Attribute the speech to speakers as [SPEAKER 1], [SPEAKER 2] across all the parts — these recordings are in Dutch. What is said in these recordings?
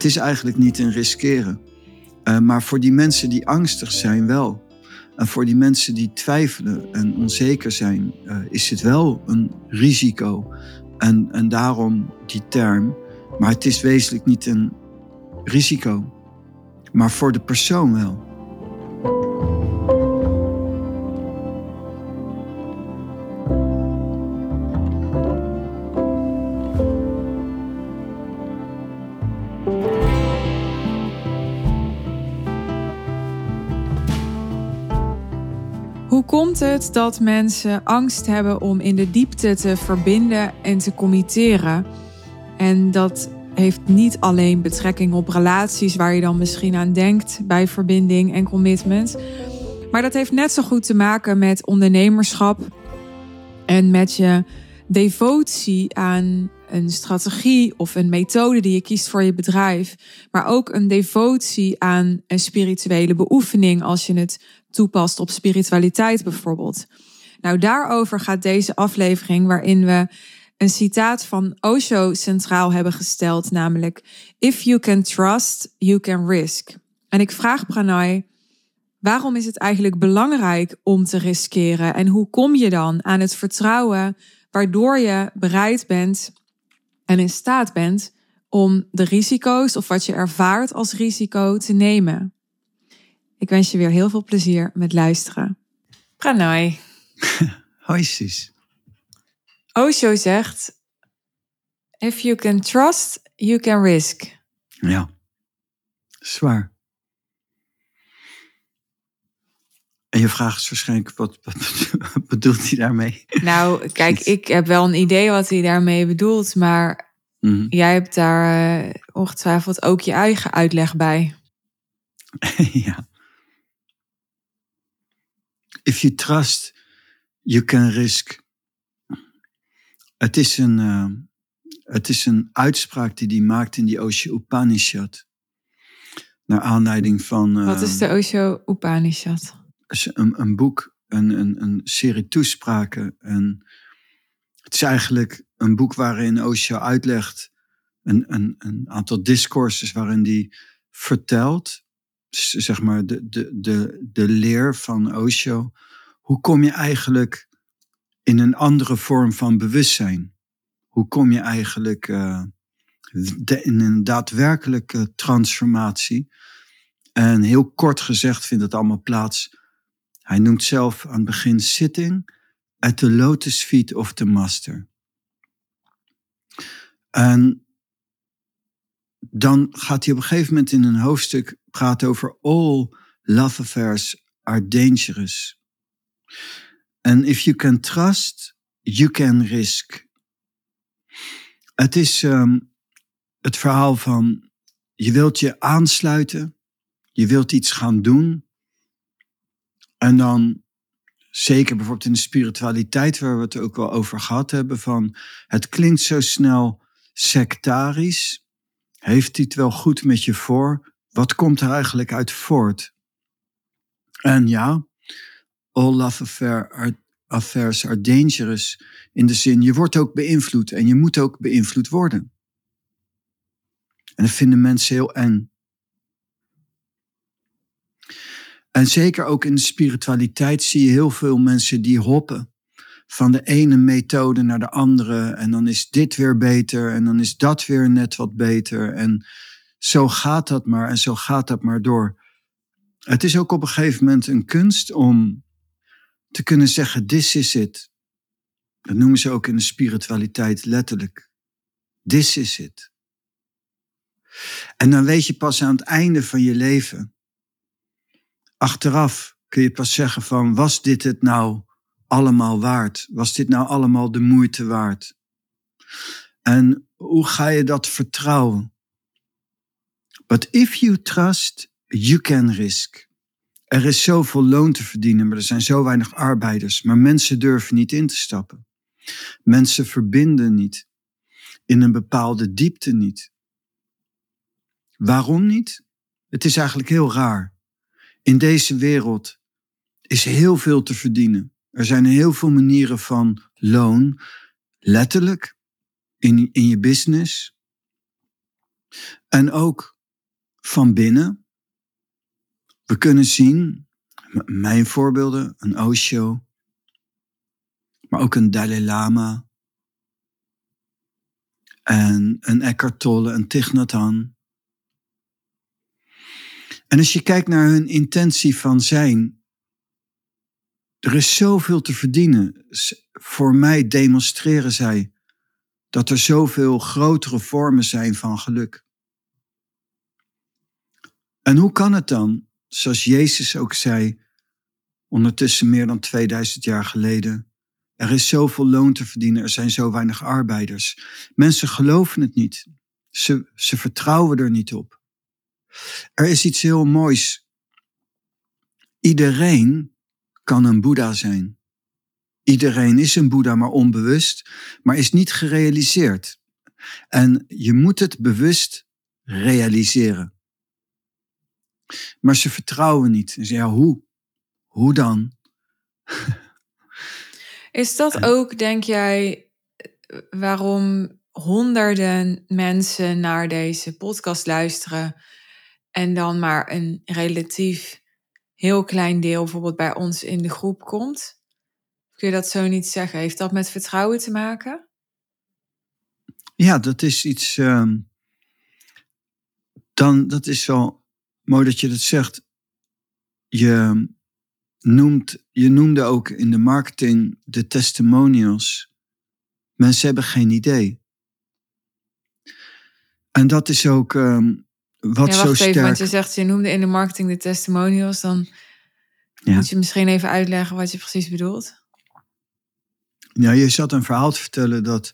[SPEAKER 1] Het is eigenlijk niet een riskeren. Uh, maar voor die mensen die angstig zijn wel. En voor die mensen die twijfelen en onzeker zijn, uh, is het wel een risico. En, en daarom die term. Maar het is wezenlijk niet een risico. Maar voor de persoon wel.
[SPEAKER 2] Komt het dat mensen angst hebben om in de diepte te verbinden en te committeren? En dat heeft niet alleen betrekking op relaties waar je dan misschien aan denkt bij verbinding en commitment. Maar dat heeft net zo goed te maken met ondernemerschap en met je devotie aan een strategie of een methode die je kiest voor je bedrijf, maar ook een devotie aan een spirituele beoefening als je het toepast op spiritualiteit bijvoorbeeld. Nou, daarover gaat deze aflevering waarin we een citaat van Osho centraal hebben gesteld, namelijk If you can trust, you can risk. En ik vraag Pranay, waarom is het eigenlijk belangrijk om te riskeren en hoe kom je dan aan het vertrouwen waardoor je bereid bent en in staat bent om de risico's of wat je ervaart als risico te nemen? Ik wens je weer heel veel plezier met luisteren. Pranay.
[SPEAKER 1] Hoi Sis.
[SPEAKER 2] Osho zegt: If you can trust, you can risk.
[SPEAKER 1] Ja, zwaar. En je vraag is waarschijnlijk, wat, wat bedoelt hij daarmee?
[SPEAKER 2] Nou, kijk, ik heb wel een idee wat hij daarmee bedoelt, maar mhm. jij hebt daar uh, ongetwijfeld ook je eigen uitleg bij.
[SPEAKER 1] ja. If you trust, you can risk. Het is een, uh, het is een uitspraak die hij maakt in die Osho Upanishad. Naar aanleiding van.
[SPEAKER 2] Uh, Wat is de Osho Upanishad?
[SPEAKER 1] Een, een boek, een, een, een serie toespraken. En het is eigenlijk een boek waarin Osho uitlegt. Een, een, een aantal discourses waarin hij vertelt. Zeg maar de, de, de, de leer van Osho. Hoe kom je eigenlijk in een andere vorm van bewustzijn? Hoe kom je eigenlijk uh, in een daadwerkelijke transformatie? En heel kort gezegd vindt het allemaal plaats. Hij noemt zelf aan het begin sitting at the lotus feet of the master. En dan gaat hij op een gegeven moment in een hoofdstuk praten over all love affairs are dangerous. And if you can trust, you can risk. Het is um, het verhaal van je wilt je aansluiten, je wilt iets gaan doen. En dan, zeker bijvoorbeeld in de spiritualiteit, waar we het ook wel over gehad hebben, van het klinkt zo snel sectarisch. Heeft hij het wel goed met je voor? Wat komt er eigenlijk uit voort? En ja, all love are, affairs are dangerous. In de zin, je wordt ook beïnvloed en je moet ook beïnvloed worden. En dat vinden mensen heel eng. En zeker ook in de spiritualiteit zie je heel veel mensen die hoppen van de ene methode naar de andere. En dan is dit weer beter en dan is dat weer net wat beter. En zo gaat dat maar en zo gaat dat maar door. Het is ook op een gegeven moment een kunst om te kunnen zeggen, this is it. Dat noemen ze ook in de spiritualiteit letterlijk. This is it. En dan weet je pas aan het einde van je leven, achteraf kun je pas zeggen van, was dit het nou allemaal waard? Was dit nou allemaal de moeite waard? En hoe ga je dat vertrouwen? But if you trust, you can risk. Er is zoveel loon te verdienen, maar er zijn zo weinig arbeiders. Maar mensen durven niet in te stappen. Mensen verbinden niet. In een bepaalde diepte niet. Waarom niet? Het is eigenlijk heel raar. In deze wereld is heel veel te verdienen. Er zijn heel veel manieren van loon, letterlijk, in, in je business. En ook van binnen. We kunnen zien, mijn voorbeelden, een Osho, maar ook een Dalai Lama, en een Eckhart Tolle, een Thich Nhat Hanh. En als je kijkt naar hun intentie van zijn, er is zoveel te verdienen. Voor mij demonstreren zij dat er zoveel grotere vormen zijn van geluk. En hoe kan het dan, zoals Jezus ook zei, ondertussen meer dan 2000 jaar geleden, er is zoveel loon te verdienen, er zijn zo weinig arbeiders. Mensen geloven het niet. Ze, ze vertrouwen er niet op. Er is iets heel moois. Iedereen kan een Boeddha zijn. Iedereen is een Boeddha, maar onbewust, maar is niet gerealiseerd. En je moet het bewust realiseren. Maar ze vertrouwen niet. Ze ja, hoe? Hoe dan?
[SPEAKER 2] Is dat ook, denk jij, waarom honderden mensen naar deze podcast luisteren en dan maar een relatief heel klein deel bijvoorbeeld bij ons in de groep komt? Kun je dat zo niet zeggen? Heeft dat met vertrouwen te maken?
[SPEAKER 1] Ja, dat is iets. Uh, dan, dat is wel mooi dat je dat zegt. Je, noemt, je noemde ook in de marketing de testimonials. Mensen hebben geen idee. En dat is ook um, wat ja, zo sterk...
[SPEAKER 2] want je zegt, je noemde in de marketing de testimonials. Dan ja. moet je misschien even uitleggen wat je precies bedoelt.
[SPEAKER 1] Ja, je zat een verhaal te vertellen dat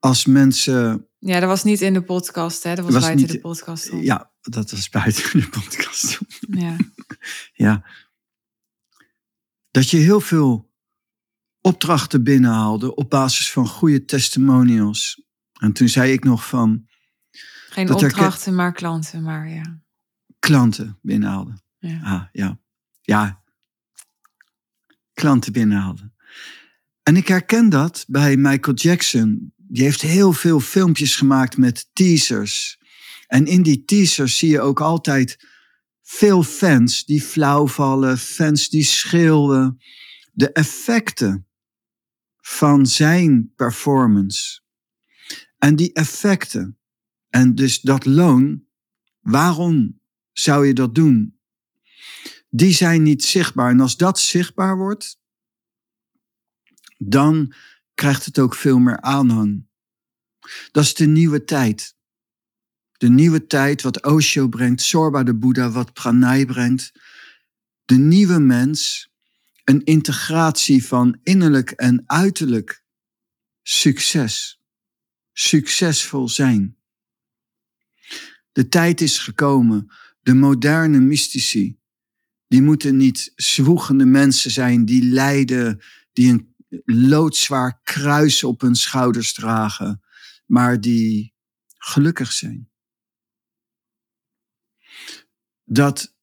[SPEAKER 1] als mensen...
[SPEAKER 2] Ja, dat was niet in de podcast, hè? Dat was, was buiten niet, de podcast.
[SPEAKER 1] Ja, dat was buiten de podcast.
[SPEAKER 2] Ja.
[SPEAKER 1] ja dat je heel veel opdrachten binnenhaalde op basis van goede testimonials. En toen zei ik nog van.
[SPEAKER 2] Geen opdrachten, maar klanten, maar ja.
[SPEAKER 1] Klanten binnenhaalde. Ja. Ah, ja. Ja. Klanten binnenhaalde. En ik herken dat bij Michael Jackson. Die heeft heel veel filmpjes gemaakt met teasers. En in die teasers zie je ook altijd veel fans die flauw vallen, fans die schreeuwen. De effecten van zijn performance. En die effecten, en dus dat loon, waarom zou je dat doen? Die zijn niet zichtbaar. En als dat zichtbaar wordt, dan krijgt het ook veel meer aanhang. Dat is de nieuwe tijd de nieuwe tijd, wat Osho brengt, Sorba de Boeddha, wat Pranay brengt. De nieuwe mens, een integratie van innerlijk en uiterlijk succes. Succesvol zijn. De tijd is gekomen. De moderne mystici, die moeten niet zwoegende mensen zijn die lijden, die een loodzwaar kruis op hun schouders dragen, maar die gelukkig zijn. dat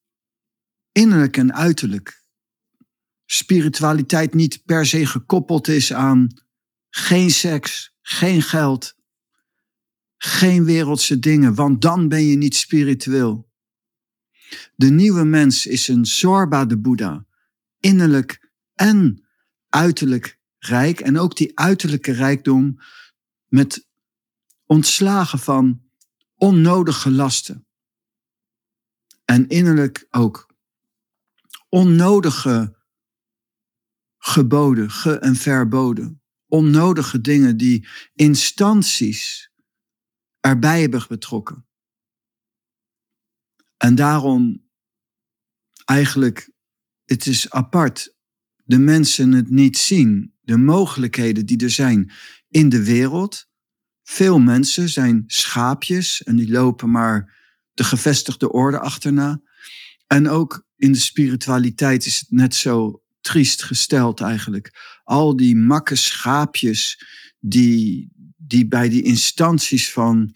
[SPEAKER 1] innerlijk en uiterlijk spiritualiteit niet per se gekoppeld is aan geen seks, geen geld, geen wereldse dingen, want dan ben je niet spiritueel. De nieuwe mens is een Zorba de Boeddha, innerlijk en uiterlijk rijk en ook die uiterlijke rijkdom met ontslagen van onnodige lasten en innerlijk ook onnodige geboden, ge- en verboden. Onnodige dingen die instanties erbij hebben betrokken. En daarom eigenlijk, het is apart, de mensen het niet zien, de mogelijkheden die er zijn in de wereld. Veel mensen zijn schaapjes en die lopen maar de gevestigde orde achterna. En ook in de spiritualiteit is het net zo triest gesteld eigenlijk. Al die makke schaapjes die, die bij die instanties van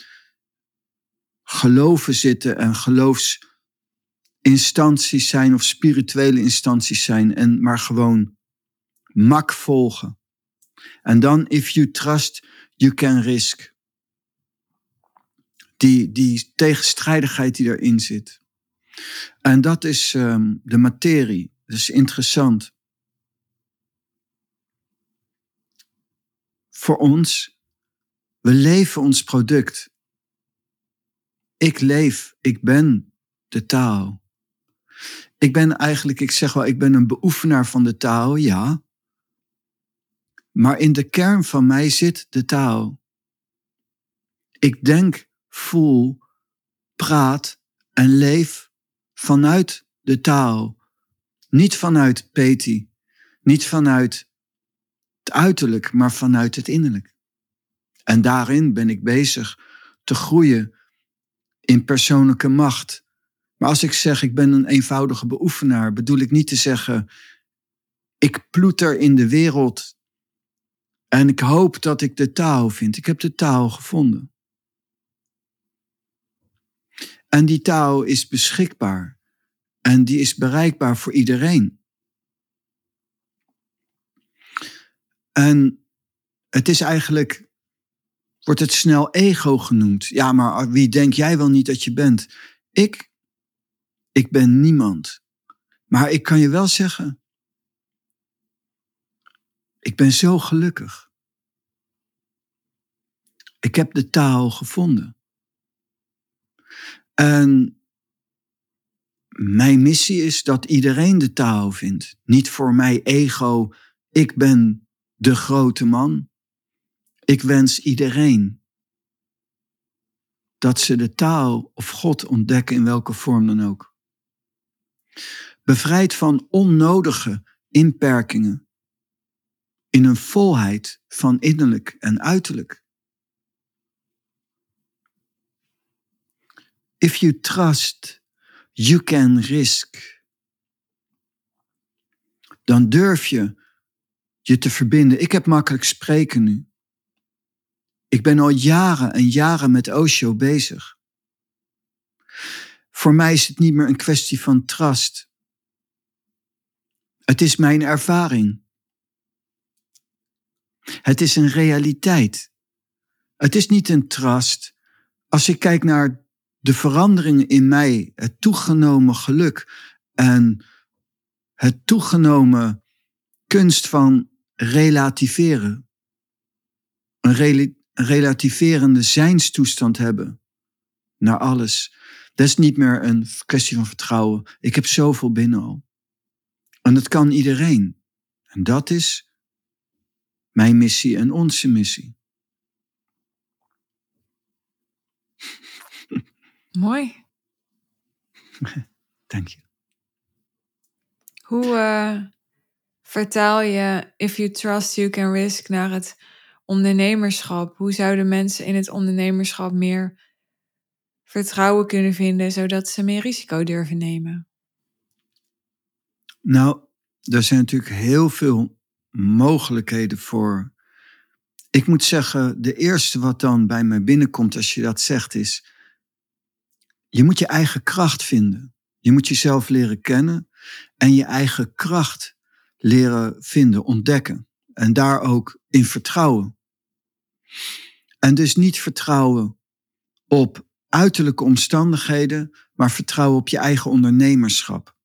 [SPEAKER 1] geloven zitten en geloofsinstanties zijn of spirituele instanties zijn en maar gewoon mak volgen. En dan, if you trust, you can risk. Die, die tegenstrijdigheid die erin zit. En dat is um, de materie. Dat is interessant. Voor ons, we leven ons product. Ik leef, ik ben de taal. Ik ben eigenlijk, ik zeg wel, ik ben een beoefenaar van de taal, ja. Maar in de kern van mij zit de taal. Ik denk, voel, praat en leef vanuit de taal. Niet vanuit Peti, niet vanuit het uiterlijk, maar vanuit het innerlijk. En daarin ben ik bezig te groeien in persoonlijke macht. Maar als ik zeg ik ben een eenvoudige beoefenaar, bedoel ik niet te zeggen ik ploeter in de wereld en ik hoop dat ik de taal vind. Ik heb de taal gevonden. En die taal is beschikbaar. En die is bereikbaar voor iedereen. En het is eigenlijk, wordt het snel ego genoemd. Ja, maar wie denk jij wel niet dat je bent? Ik, ik ben niemand. Maar ik kan je wel zeggen, ik ben zo gelukkig. Ik heb de taal gevonden. En mijn missie is dat iedereen de taal vindt. Niet voor mij ego, ik ben de grote man. Ik wens iedereen dat ze de taal of God ontdekken in welke vorm dan ook. Bevrijd van onnodige inperkingen in een volheid van innerlijk en uiterlijk. If you trust, you can risk. Dan durf je je te verbinden. Ik heb makkelijk spreken nu. Ik ben al jaren en jaren met Osho bezig. Voor mij is het niet meer een kwestie van trust. Het is mijn ervaring. Het is een realiteit. Het is niet een trust. Als ik kijk naar de veranderingen in mij, het toegenomen geluk en het toegenomen kunst van relativeren. Een, relativerende zijnstoestand hebben naar alles. Dat is niet meer een kwestie van vertrouwen. Ik heb zoveel binnen al. En dat kan iedereen. En dat is mijn missie en onze missie.
[SPEAKER 2] Mooi.
[SPEAKER 1] Dank je.
[SPEAKER 2] Hoe, uh, vertaal je If You Trust You Can Risk naar het ondernemerschap? Hoe zouden mensen in het ondernemerschap meer vertrouwen kunnen vinden, zodat ze meer risico durven nemen?
[SPEAKER 1] Nou, er zijn natuurlijk heel veel mogelijkheden voor. Ik moet zeggen, de eerste wat dan bij mij binnenkomt als je dat zegt is, je moet je eigen kracht vinden. Je moet jezelf leren kennen en je eigen kracht leren vinden, ontdekken. En daar ook in vertrouwen. En dus niet vertrouwen op uiterlijke omstandigheden, maar vertrouwen op je eigen ondernemerschap.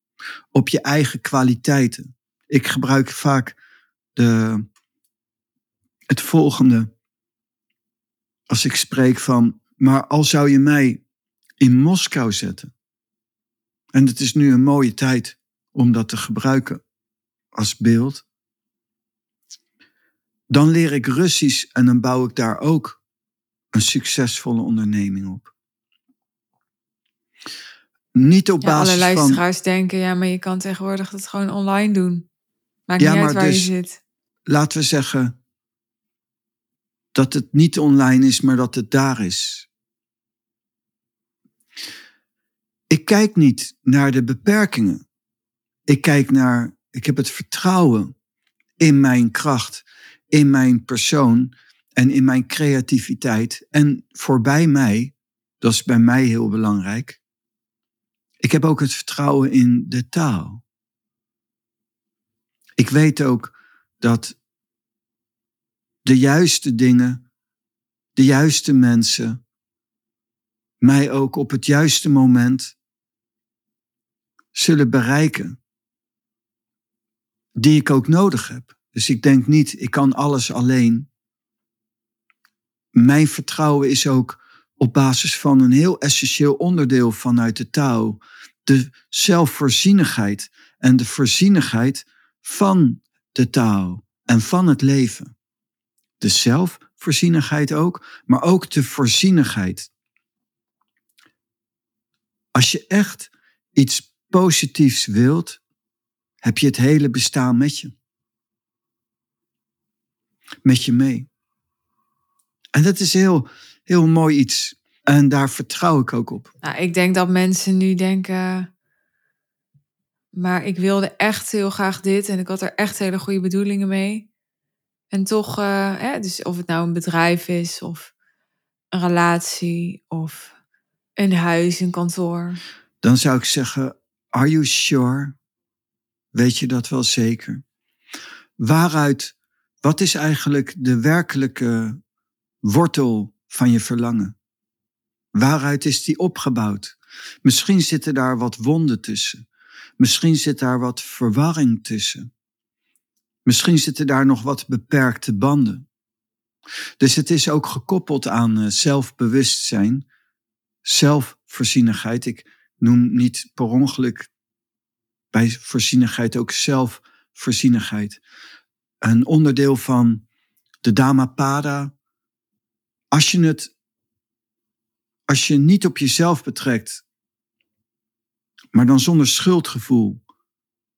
[SPEAKER 1] Op je eigen kwaliteiten. Ik gebruik vaak de, het volgende als ik spreek van, maar al zou je mij in Moskou zetten. En het is nu een mooie tijd om dat te gebruiken als beeld. Dan leer ik Russisch en dan bouw ik daar ook een succesvolle onderneming op. Niet op
[SPEAKER 2] ja,
[SPEAKER 1] basis
[SPEAKER 2] alle
[SPEAKER 1] van...
[SPEAKER 2] luisteraars denken, ja, maar je kan tegenwoordig het gewoon online doen. Maakt ja, niet uit waar dus, je zit.
[SPEAKER 1] Laten we zeggen dat het niet online is, maar dat het daar is. Ik kijk niet naar de beperkingen. Ik kijk naar ik heb het vertrouwen in mijn kracht, in mijn persoon en in mijn creativiteit. En voorbij mij, dat is bij mij heel belangrijk. Ik heb ook het vertrouwen in de taal. Ik weet ook dat de juiste dingen, de juiste mensen, mij ook op het juiste moment zullen bereiken. Die ik ook nodig heb. Dus ik denk niet, ik kan alles alleen. Mijn vertrouwen is ook op basis van een heel essentieel onderdeel vanuit de touw. De zelfvoorzienigheid en de voorzienigheid van de taal en van het leven. De zelfvoorzienigheid ook, maar ook de voorzienigheid. Als je echt iets positiefs wilt, heb je het hele bestaan met je. Met je mee. En dat is heel, heel mooi iets. En daar vertrouw ik ook op.
[SPEAKER 2] Nou, ik denk dat mensen nu denken. Maar ik wilde echt heel graag dit en ik had er echt hele goede bedoelingen mee. En toch, uh, hè, dus of het nou een bedrijf is of een relatie of een huis, een kantoor.
[SPEAKER 1] Dan zou ik zeggen, are you sure? Weet je dat wel zeker? Waaruit, wat is eigenlijk de werkelijke wortel van je verlangen? Waaruit is die opgebouwd? Misschien zitten daar wat wonden tussen. Misschien zit daar wat verwarring tussen. Misschien zitten daar nog wat beperkte banden. Dus het is ook gekoppeld aan eh, zelfbewustzijn, zelfvoorzienigheid. Ik noem niet per ongeluk bij voorzienigheid ook zelfvoorzienigheid. Een onderdeel van de Dhammapada. Als je het, als je niet op jezelf betrekt, maar dan zonder schuldgevoel,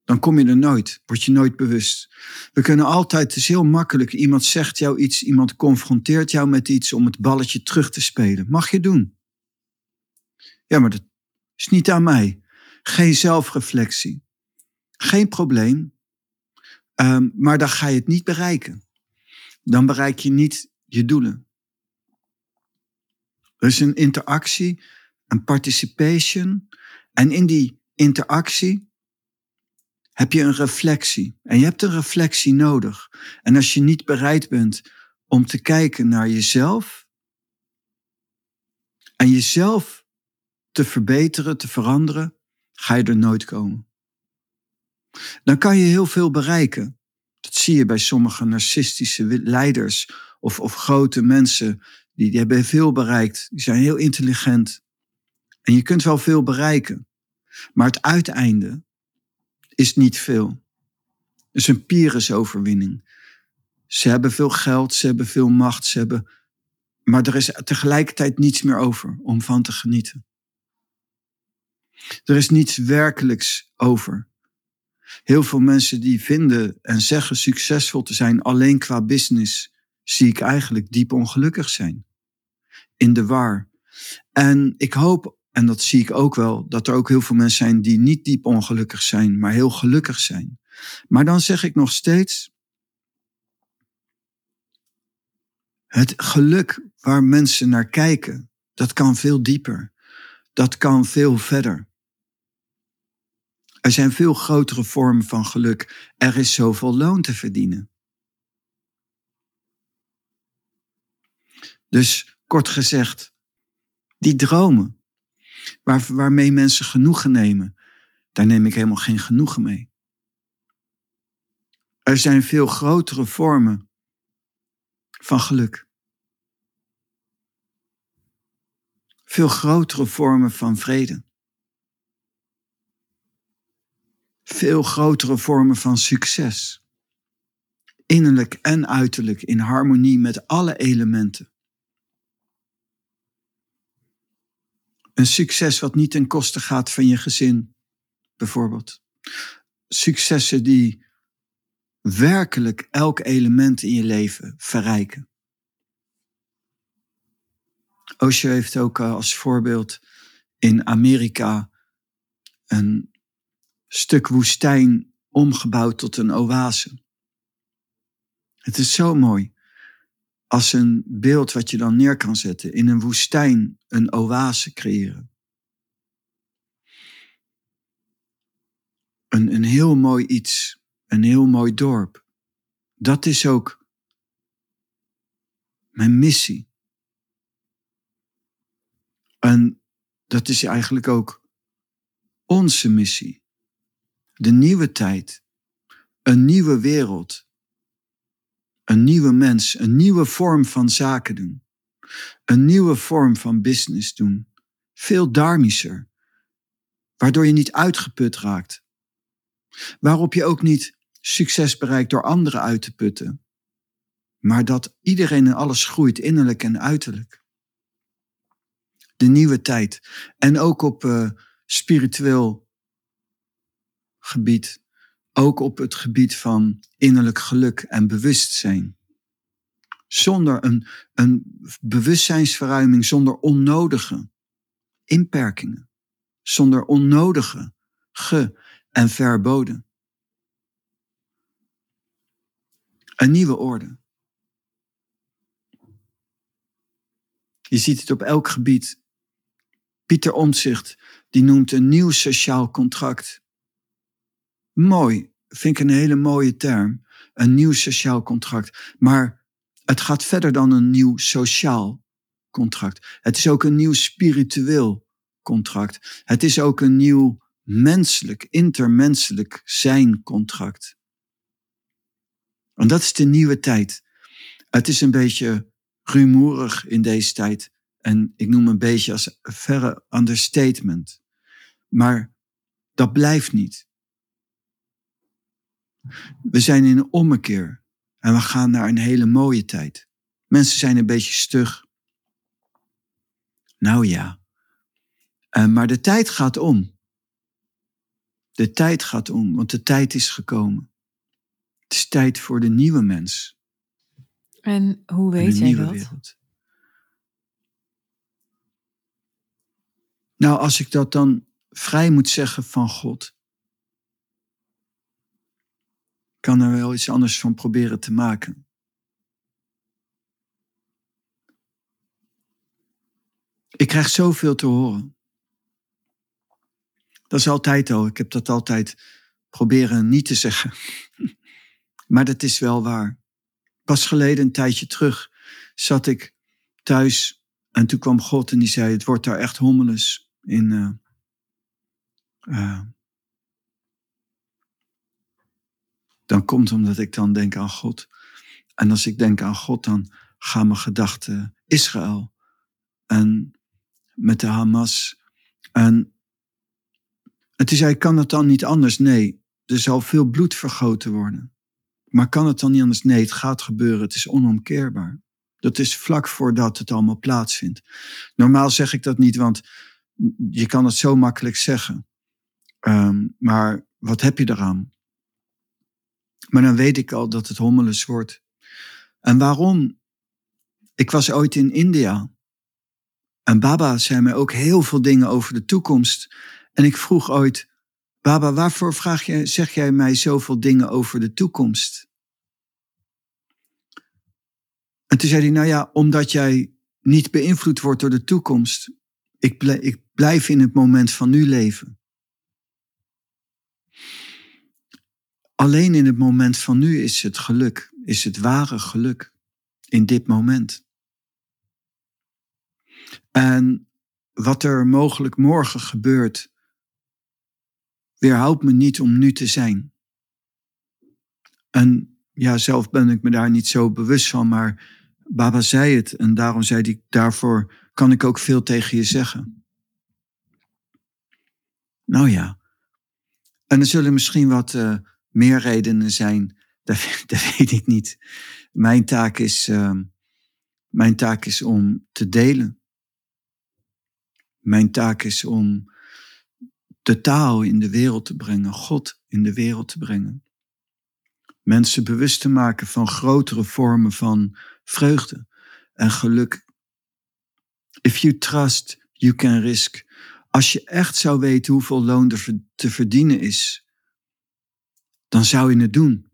[SPEAKER 1] dan kom je er nooit, word je nooit bewust. We kunnen altijd, het is heel makkelijk, iemand zegt jou iets, iemand confronteert jou met iets om het balletje terug te spelen. Mag je doen. Ja, maar dat is niet aan mij. Geen zelfreflectie. Geen probleem. Um, maar dan ga je het niet bereiken. Dan bereik je niet je doelen. Er is een interactie, een participation. En in die interactie heb je een reflectie. En je hebt een reflectie nodig. En als je niet bereid bent om te kijken naar jezelf en jezelf te verbeteren, te veranderen, ga je er nooit komen. Dan kan je heel veel bereiken. Dat zie je bij sommige narcistische leiders of, of grote mensen. Die, die hebben veel bereikt. Die zijn heel intelligent. En je kunt wel veel bereiken. Maar het uiteinde is niet veel. Het is een Pyrrhus-overwinning. Ze hebben veel geld, ze hebben veel macht, ze hebben... maar er is tegelijkertijd niets meer over om van te genieten. Er is niets werkelijks over. Heel veel mensen die vinden en zeggen succesvol te zijn alleen qua business, zie ik eigenlijk diep ongelukkig zijn. In de war. En ik hoop en dat zie ik ook wel, dat er ook heel veel mensen zijn die niet diep ongelukkig zijn, maar heel gelukkig zijn. Maar dan zeg ik nog steeds, het geluk waar mensen naar kijken, dat kan veel dieper. Dat kan veel verder. Er zijn veel grotere vormen van geluk. Er is zoveel loon te verdienen. Dus kort gezegd, die dromen, waar, waarmee mensen genoegen nemen. Daar neem ik helemaal geen genoegen mee. Er zijn veel grotere vormen van geluk. Veel grotere vormen van vrede. Veel grotere vormen van succes. Innerlijk en uiterlijk in harmonie met alle elementen. Een succes wat niet ten koste gaat van je gezin, bijvoorbeeld. Successen die werkelijk elk element in je leven verrijken. Osho heeft ook eh, als voorbeeld in Amerika een stuk woestijn omgebouwd tot een oase. Het is zo mooi als een beeld wat je dan neer kan zetten. In een woestijn een oase creëren. Een, een heel mooi iets, een heel mooi dorp. Dat is ook mijn missie. En dat is eigenlijk ook onze missie. De nieuwe tijd. Een nieuwe wereld. Een nieuwe mens. Een nieuwe vorm van zaken doen. Een nieuwe vorm van business doen. Veel dharmischer. Waardoor je niet uitgeput raakt. Waarop je ook niet succes bereikt door anderen uit te putten. Maar dat iedereen en alles groeit, innerlijk en uiterlijk. De nieuwe tijd. En ook op uh, spiritueel gebied. Ook op het gebied van innerlijk geluk en bewustzijn. Zonder een, een bewustzijnsverruiming, zonder onnodige inperkingen. Zonder onnodige ge- en verboden. Een nieuwe orde. Je ziet het op elk gebied. Pieter Omtzigt, die noemt een nieuw sociaal contract. Mooi, vind ik een hele mooie term. Een nieuw sociaal contract. Maar het gaat verder dan een nieuw sociaal contract. Het is ook een nieuw spiritueel contract. Het is ook een nieuw menselijk, intermenselijk zijn contract. En dat is de nieuwe tijd. Het is een beetje rumoerig in deze tijd. En ik noem een beetje als verre understatement. Maar dat blijft niet. We zijn in een ommekeer en we gaan naar een hele mooie tijd. Mensen zijn een beetje stug. Nou ja. Uh, maar de tijd gaat om. De tijd gaat om, want de tijd is gekomen. Het is tijd voor de nieuwe mens.
[SPEAKER 2] En hoe weet jij dat? Wereld.
[SPEAKER 1] Nou, als ik dat dan vrij moet zeggen van God, kan er wel iets anders van proberen te maken. Ik krijg zoveel te horen. Dat is altijd al. Ik heb dat altijd proberen niet te zeggen. Maar dat is wel waar. Pas geleden, een tijdje terug, zat ik thuis en toen kwam God en die zei: Het wordt daar echt hommeles in. Uh, dan komt omdat ik dan denk aan God. En als ik denk aan God, dan gaan mijn gedachten Israël en met de Hamas. En toen zei ik, kan het dan niet anders? Nee, er zal veel bloed vergoten worden. Maar kan het dan niet anders? Nee, het gaat gebeuren. Het is onomkeerbaar. Dat is vlak voordat het allemaal plaatsvindt. Normaal zeg ik dat niet, want je kan het zo makkelijk zeggen. Um, maar wat heb je eraan? Maar dan weet ik al dat het hommeles wordt. En waarom? Ik was ooit in India. En Baba zei mij ook heel veel dingen over de toekomst. En ik vroeg ooit, Baba, waarvoor vraag je, zeg jij mij zoveel dingen over de toekomst? En toen zei hij, nou ja, omdat jij niet beïnvloed wordt door de toekomst. Ik blijf in het moment van nu leven. Alleen in het moment van nu is het geluk, is het ware geluk. In dit moment. En wat er mogelijk morgen gebeurt, weerhoudt me niet om nu te zijn. En ja, zelf ben ik me daar niet zo bewust van, maar Baba zei het en daarom zei hij, daarvoor kan ik ook veel tegen je zeggen. Nou ja, en er zullen misschien wat uh, meer redenen zijn, dat, weet ik niet. Mijn taak is, uh, mijn taak is om te delen. Mijn taak is om de taal in de wereld te brengen, God in de wereld te brengen. Mensen bewust te maken van grotere vormen van vreugde en geluk. If you trust, you can risk. Als je echt zou weten hoeveel loon er te verdienen is, dan zou je het doen.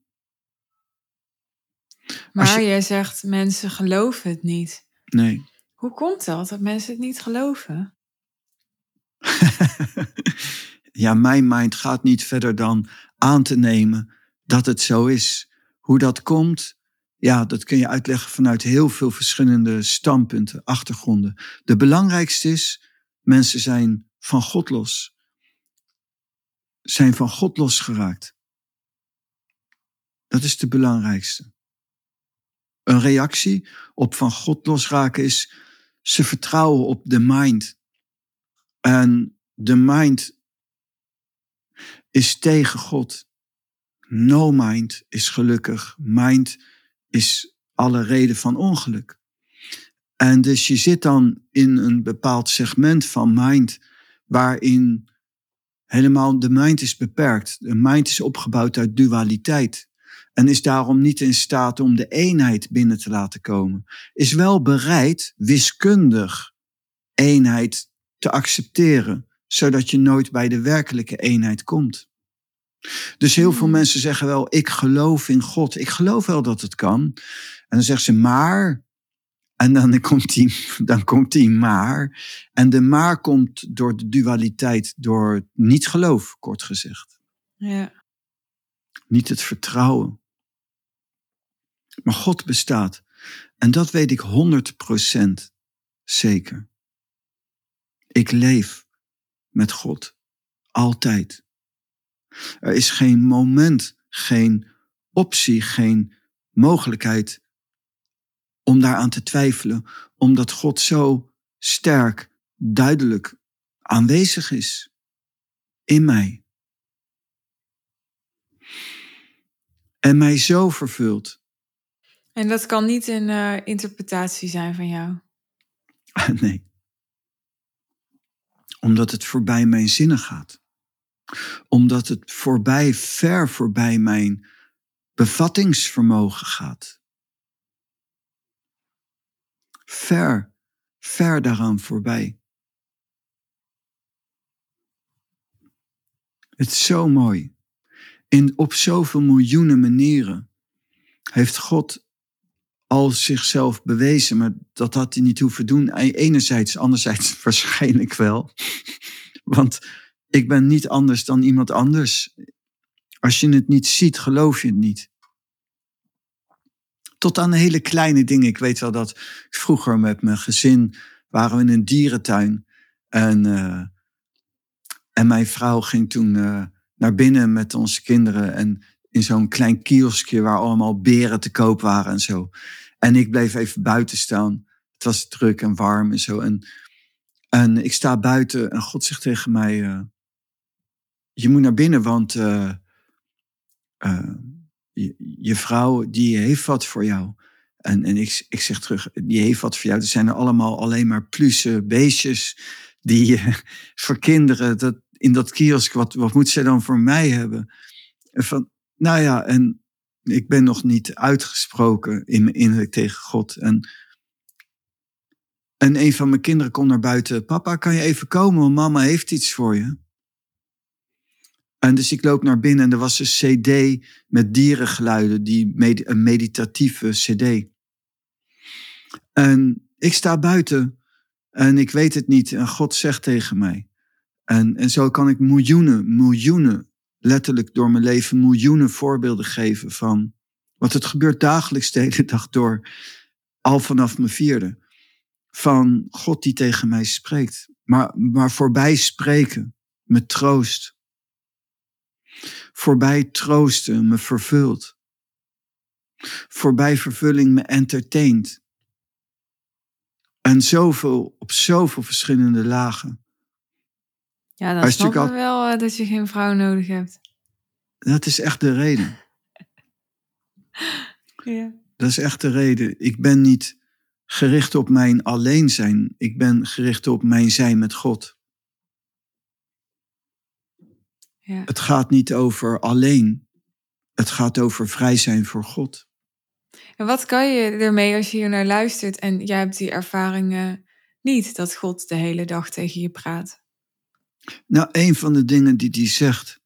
[SPEAKER 2] Maar je... jij zegt mensen geloven het niet.
[SPEAKER 1] Nee.
[SPEAKER 2] Hoe komt dat dat mensen het niet geloven?
[SPEAKER 1] ja, mijn mind gaat niet verder dan aan te nemen dat het zo is. Hoe dat komt, ja, dat kun je uitleggen vanuit heel veel verschillende standpunten, achtergronden. De belangrijkste is mensen zijn van God los. Zijn van God losgeraakt. Dat is de belangrijkste. Een reactie op van God losraken is ze vertrouwen op de mind. En de mind is tegen God. No mind is gelukkig. Mind is alle reden van ongeluk. En dus je zit dan in een bepaald segment van mind waarin helemaal de mind is beperkt. De mind is opgebouwd uit dualiteit en is daarom niet in staat om de eenheid binnen te laten komen. Is wel bereid wiskundig eenheid te accepteren, zodat je nooit bij de werkelijke eenheid komt. Dus heel veel hmm. mensen zeggen wel, ik geloof in God. Ik geloof wel dat het kan. En dan zeggen ze, maar. En dan komt die, dan komt die maar. En de maar komt door de dualiteit, door niet geloof, kort gezegd.
[SPEAKER 2] Ja.
[SPEAKER 1] Niet het vertrouwen. Maar God bestaat. En dat weet ik 100% zeker. Ik leef met God. Altijd. Er is geen moment, geen optie, geen mogelijkheid om daaraan te twijfelen, omdat God zo sterk, duidelijk aanwezig is in mij. En mij zo vervult
[SPEAKER 2] en dat kan niet een uh, interpretatie zijn van jou?
[SPEAKER 1] nee. Omdat het voorbij mijn zinnen gaat. Omdat het voorbij, ver voorbij mijn bevattingsvermogen gaat. Ver, ver daaraan voorbij. Het is zo mooi. In, op zoveel miljoenen manieren heeft God al zichzelf bewezen, maar dat had hij niet hoeven doen. Enerzijds, anderzijds waarschijnlijk wel. Want ik ben niet anders dan iemand anders. Als je het niet ziet, geloof je het niet. Tot aan hele kleine dingen. Ik weet wel dat vroeger met mijn gezin waren we in een dierentuin. En, uh, en mijn vrouw ging toen uh, naar binnen met onze kinderen. En in zo'n klein kioskje waar allemaal beren te koop waren en zo. En ik bleef even buiten staan. Het was druk en warm en zo. En, en ik sta buiten en God zegt tegen mij: uh, Je moet naar binnen, want uh, uh, je, vrouw die heeft wat voor jou. En, en ik, ik zeg terug: Die heeft wat voor jou. Er zijn er allemaal alleen maar plusse beestjes die voor kinderen. Dat, in dat kiosk, wat, wat moet zij dan voor mij hebben? En van, nou ja, en ik ben nog niet uitgesproken in mijn innerlijk tegen God. En, en een van mijn kinderen komt naar buiten. Papa, kan je even komen? Mama heeft iets voor je. En dus ik loop naar binnen en er was een cd met dierengeluiden, die een meditatieve cd. En ik sta buiten en ik weet het niet en God zegt tegen mij. En, en zo kan ik miljoenen, miljoenen letterlijk door mijn leven miljoenen voorbeelden geven van. Want het gebeurt dagelijks de hele dag door, al vanaf mijn vierde. Van God die tegen mij spreekt. Maar, maar voorbij spreken me troost. Voorbij troosten me vervult. Voorbij vervulling me entertaint. En zoveel, op zoveel verschillende lagen.
[SPEAKER 2] Ja, dan snap ik wel uh, dat je geen vrouw nodig hebt.
[SPEAKER 1] Dat is echt de reden.
[SPEAKER 2] ja.
[SPEAKER 1] Dat is echt de reden. Ik ben niet gericht op mijn alleen zijn. Ik ben gericht op mijn zijn met God.
[SPEAKER 2] Ja.
[SPEAKER 1] Het gaat niet over alleen. Het gaat over vrij zijn voor God.
[SPEAKER 2] En wat kan je ermee als je hier naar luistert en jij hebt die ervaringen niet dat God de hele dag tegen je praat?
[SPEAKER 1] Nou, een van de dingen die hij zegt.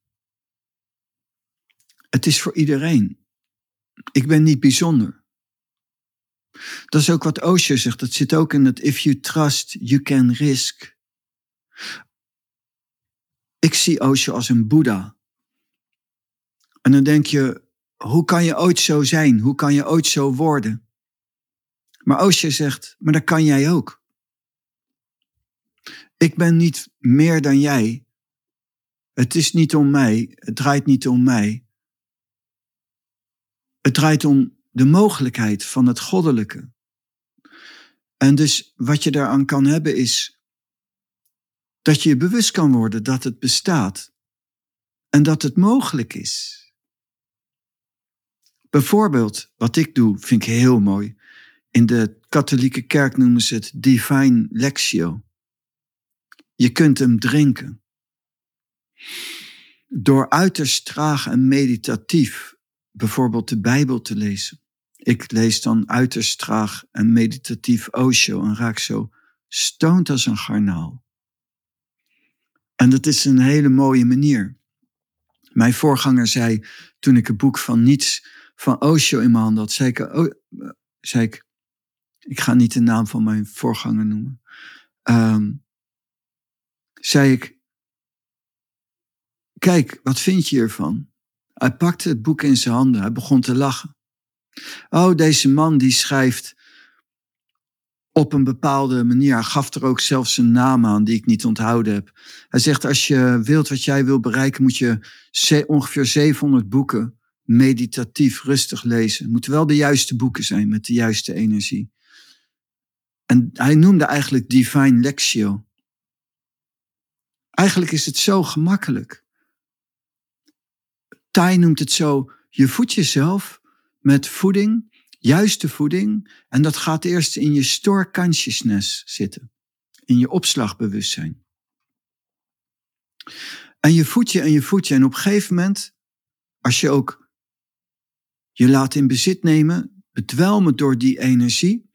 [SPEAKER 1] Het is voor iedereen. Ik ben niet bijzonder. Dat is ook wat Osho zegt. Dat zit ook in het if you trust, you can risk. Ik zie Osho als een Boeddha. En dan denk je, hoe kan je ooit zo zijn? Hoe kan je ooit zo worden? Maar Osho zegt, maar dat kan jij ook. Ik ben niet meer dan jij. Het is niet om mij. Het draait niet om mij. Het draait om de mogelijkheid van het goddelijke. En dus wat je daaraan kan hebben is dat je je bewust kan worden dat het bestaat en dat het mogelijk is. Bijvoorbeeld, wat ik doe, vind ik heel mooi. In de katholieke kerk noemen ze het divine lectio. Je kunt hem drinken. Door uiterst traag en meditatief bijvoorbeeld de Bijbel te lezen. Ik lees dan uiterst traag en meditatief Osho en raak zo stoned als een garnaal. En dat is een hele mooie manier. Mijn voorganger zei, toen ik het boek van niets van Osho in mijn hand had, zei ik, oh, zei ik, ik ga niet de naam van mijn voorganger noemen, um, zei ik, kijk, wat vind je hiervan? Hij pakte het boek in zijn handen, hij begon te lachen. Oh, deze man die schrijft op een bepaalde manier. Hij gaf er ook zelfs een naam aan die ik niet onthouden heb. Hij zegt, als je wilt wat jij wil bereiken, moet je ongeveer 700 boeken meditatief rustig lezen. Het moeten wel de juiste boeken zijn met de juiste energie. En hij noemde eigenlijk Divine Lectio. Eigenlijk is het zo gemakkelijk. Tai noemt het zo, je voedt jezelf met voeding, juiste voeding, en dat gaat eerst in je store consciousness zitten, in je opslagbewustzijn. En je voedt je en je voedt je, en op een gegeven moment, als je ook je laat in bezit nemen, bedwelmen door die energie,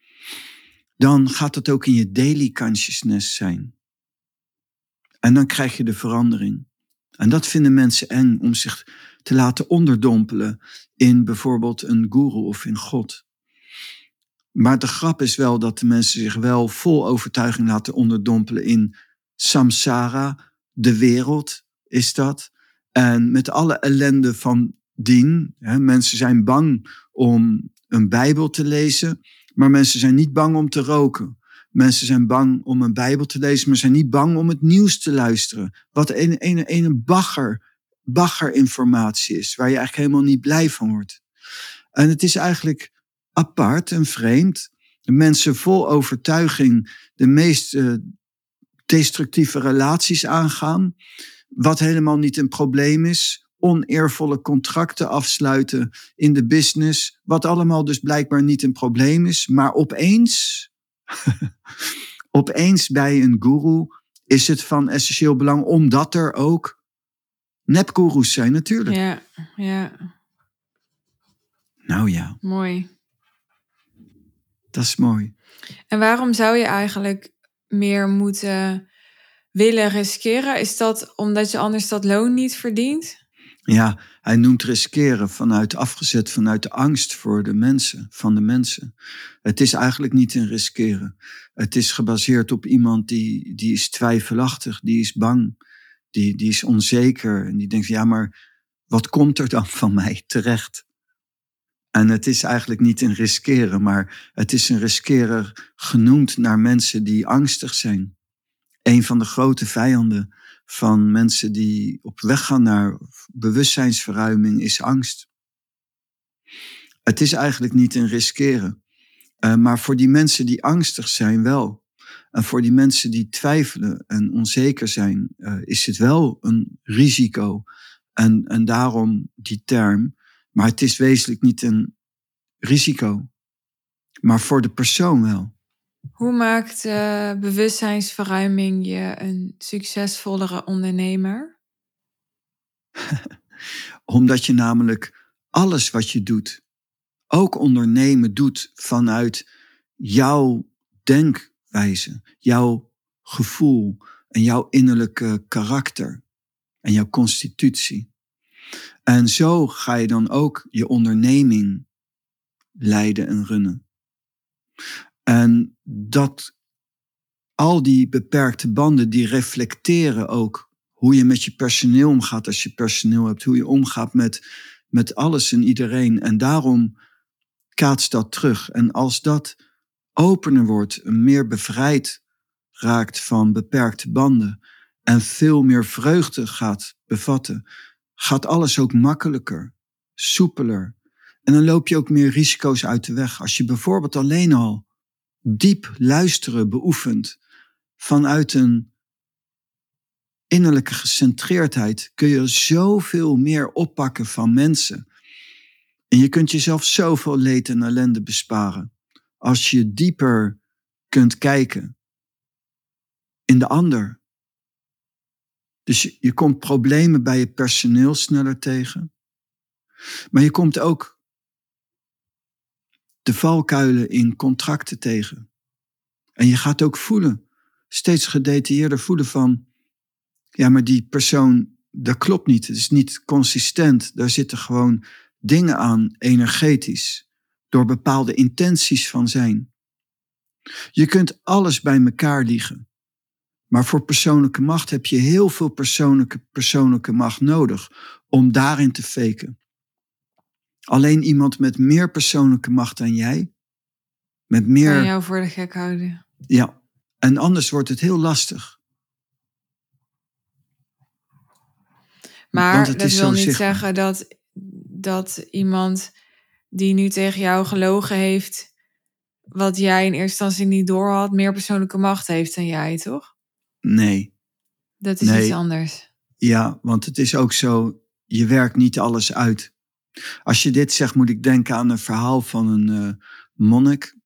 [SPEAKER 1] dan gaat dat ook in je daily consciousness zijn. En dan krijg je de verandering. En dat vinden mensen eng om zich te laten onderdompelen in bijvoorbeeld een guru of in God. Maar de grap is wel dat de mensen zich wel vol overtuiging laten onderdompelen in samsara, de wereld is dat. En met alle ellende van dien. Hè, mensen zijn bang om een Bijbel te lezen, maar mensen zijn niet bang om te roken. Mensen zijn bang om een Bijbel te lezen, maar zijn niet bang om het nieuws te luisteren. Wat een, een, een bagger baggerinformatie is, waar je eigenlijk helemaal niet blij van wordt. En het is eigenlijk apart en vreemd. Mensen vol overtuiging de meest uh, destructieve relaties aangaan, wat helemaal niet een probleem is. Oneervolle contracten afsluiten in de business, wat allemaal dus blijkbaar niet een probleem is. Maar opeens, opeens bij een guru is het van essentieel belang, omdat er ook nepgoeroes zijn natuurlijk.
[SPEAKER 2] Ja, ja.
[SPEAKER 1] Nou ja.
[SPEAKER 2] Mooi.
[SPEAKER 1] Dat is mooi.
[SPEAKER 2] En waarom zou je eigenlijk meer moeten willen riskeren? Is dat omdat je anders dat loon niet verdient?
[SPEAKER 1] Ja, hij noemt riskeren vanuit afgezet vanuit de angst voor de mensen, van de mensen. Het is eigenlijk niet een riskeren. Het is gebaseerd op iemand die, die is twijfelachtig, die is bang, die, die is onzeker en die denkt, ja, maar wat komt er dan van mij terecht? En het is eigenlijk niet een riskeren, maar het is een riskeren genoemd naar mensen die angstig zijn. Een van de grote vijanden van mensen die op weg gaan naar bewustzijnsverruiming is angst. Het is eigenlijk niet een riskeren, uh, maar voor die mensen die angstig zijn wel. En voor die mensen die twijfelen en onzeker zijn, uh, is het wel een risico. En, en daarom die term. Maar het is wezenlijk niet een risico. Maar voor de persoon wel.
[SPEAKER 2] Hoe maakt uh, bewustzijnsverruiming je een succesvollere ondernemer?
[SPEAKER 1] Omdat je namelijk alles wat je doet, ook ondernemen doet vanuit jouw denk wijze. Jouw gevoel en jouw innerlijke karakter en jouw constitutie. En zo ga je dan ook je onderneming leiden en runnen. En dat al die beperkte banden, die reflecteren ook hoe je met je personeel omgaat als je personeel hebt, hoe je omgaat met, met alles en iedereen. En daarom kaatst dat terug. En als dat opener wordt, meer bevrijd raakt van beperkte banden en veel meer vreugde gaat bevatten, gaat alles ook makkelijker, soepeler. En dan loop je ook meer risico's uit de weg. Als je bijvoorbeeld alleen al diep luisteren beoefent vanuit een innerlijke gecentreerdheid, kun je zoveel meer oppakken van mensen. En je kunt jezelf zoveel leed en ellende besparen als je dieper kunt kijken in de ander. Dus je komt problemen bij je personeel sneller tegen. Maar je komt ook de valkuilen in contracten tegen. En je gaat ook voelen, steeds gedetailleerder voelen van, ja, maar die persoon, dat klopt niet. Het is niet consistent. Daar zitten gewoon dingen aan, energetisch, door bepaalde intenties van zijn. Je kunt alles bij elkaar liegen. Maar voor persoonlijke macht heb je heel veel persoonlijke, persoonlijke macht nodig om daarin te faken. Alleen iemand met meer persoonlijke macht dan jij, met meer.
[SPEAKER 2] Kan jou voor de gek houden.
[SPEAKER 1] Ja, en anders wordt het heel lastig.
[SPEAKER 2] Maar dat wil niet zeggen dat, dat iemand die nu tegen jou gelogen heeft, wat jij in eerste instantie niet doorhad, meer persoonlijke macht heeft dan jij, toch?
[SPEAKER 1] Nee.
[SPEAKER 2] Dat is iets anders.
[SPEAKER 1] Ja, want het is ook zo, je werkt niet alles uit. Als je dit zegt, moet ik denken aan een verhaal van een uh, monnik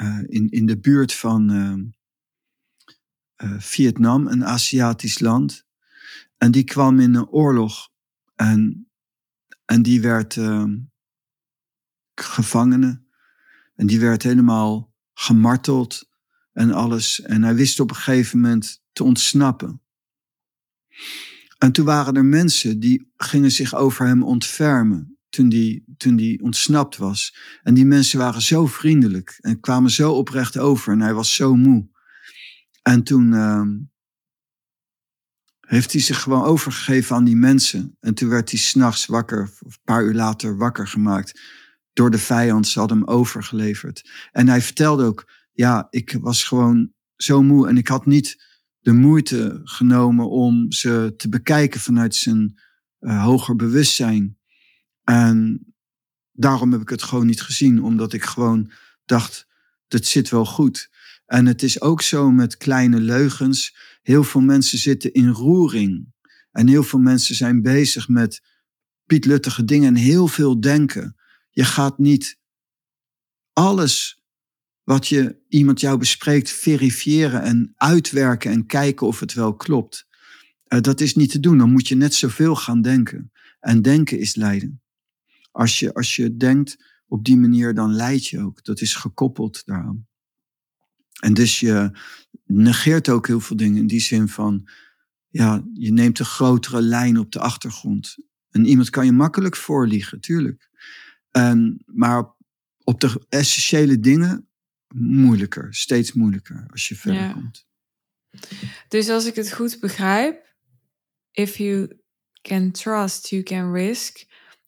[SPEAKER 1] uh, in, in de buurt van uh, Vietnam, een Aziatisch land. En die kwam in een oorlog en, en die werd gevangene. En die werd helemaal gemarteld en alles. En hij wist op een gegeven moment te ontsnappen. En toen waren er mensen die gingen zich over hem ontfermen toen die, toen die ontsnapt was. En die mensen waren zo vriendelijk en kwamen zo oprecht over en hij was zo moe. En toen uh, heeft hij zich gewoon overgegeven aan die mensen. En toen werd hij s'nachts wakker, of een paar uur later wakker gemaakt door de vijand. Ze hadden hem overgeleverd. En hij vertelde ook, ja, ik was gewoon zo moe en ik had niet de moeite genomen om ze te bekijken vanuit zijn uh, hoger bewustzijn. En daarom heb ik het gewoon niet gezien, omdat ik gewoon dacht, dat zit wel goed. En het is ook zo met kleine leugens. Heel veel mensen zitten in roering. En heel veel mensen zijn bezig met pietluttige dingen en heel veel denken. Je gaat niet alles wat je iemand jou bespreekt verifiëren en uitwerken en kijken of het wel klopt. Uh, dat is niet te doen. Dan moet je net zoveel gaan denken. En denken is lijden. Als je, als je denkt op die manier, dan leid je ook. Dat is gekoppeld daaraan. En dus je negeert ook heel veel dingen in die zin van, ja, je neemt een grotere lijn op de achtergrond. En iemand kan je makkelijk voorliegen, tuurlijk. En, maar op de essentiële dingen moeilijker, steeds moeilijker als je verder komt.
[SPEAKER 2] Dus als ik het goed begrijp, if you can trust, you can risk.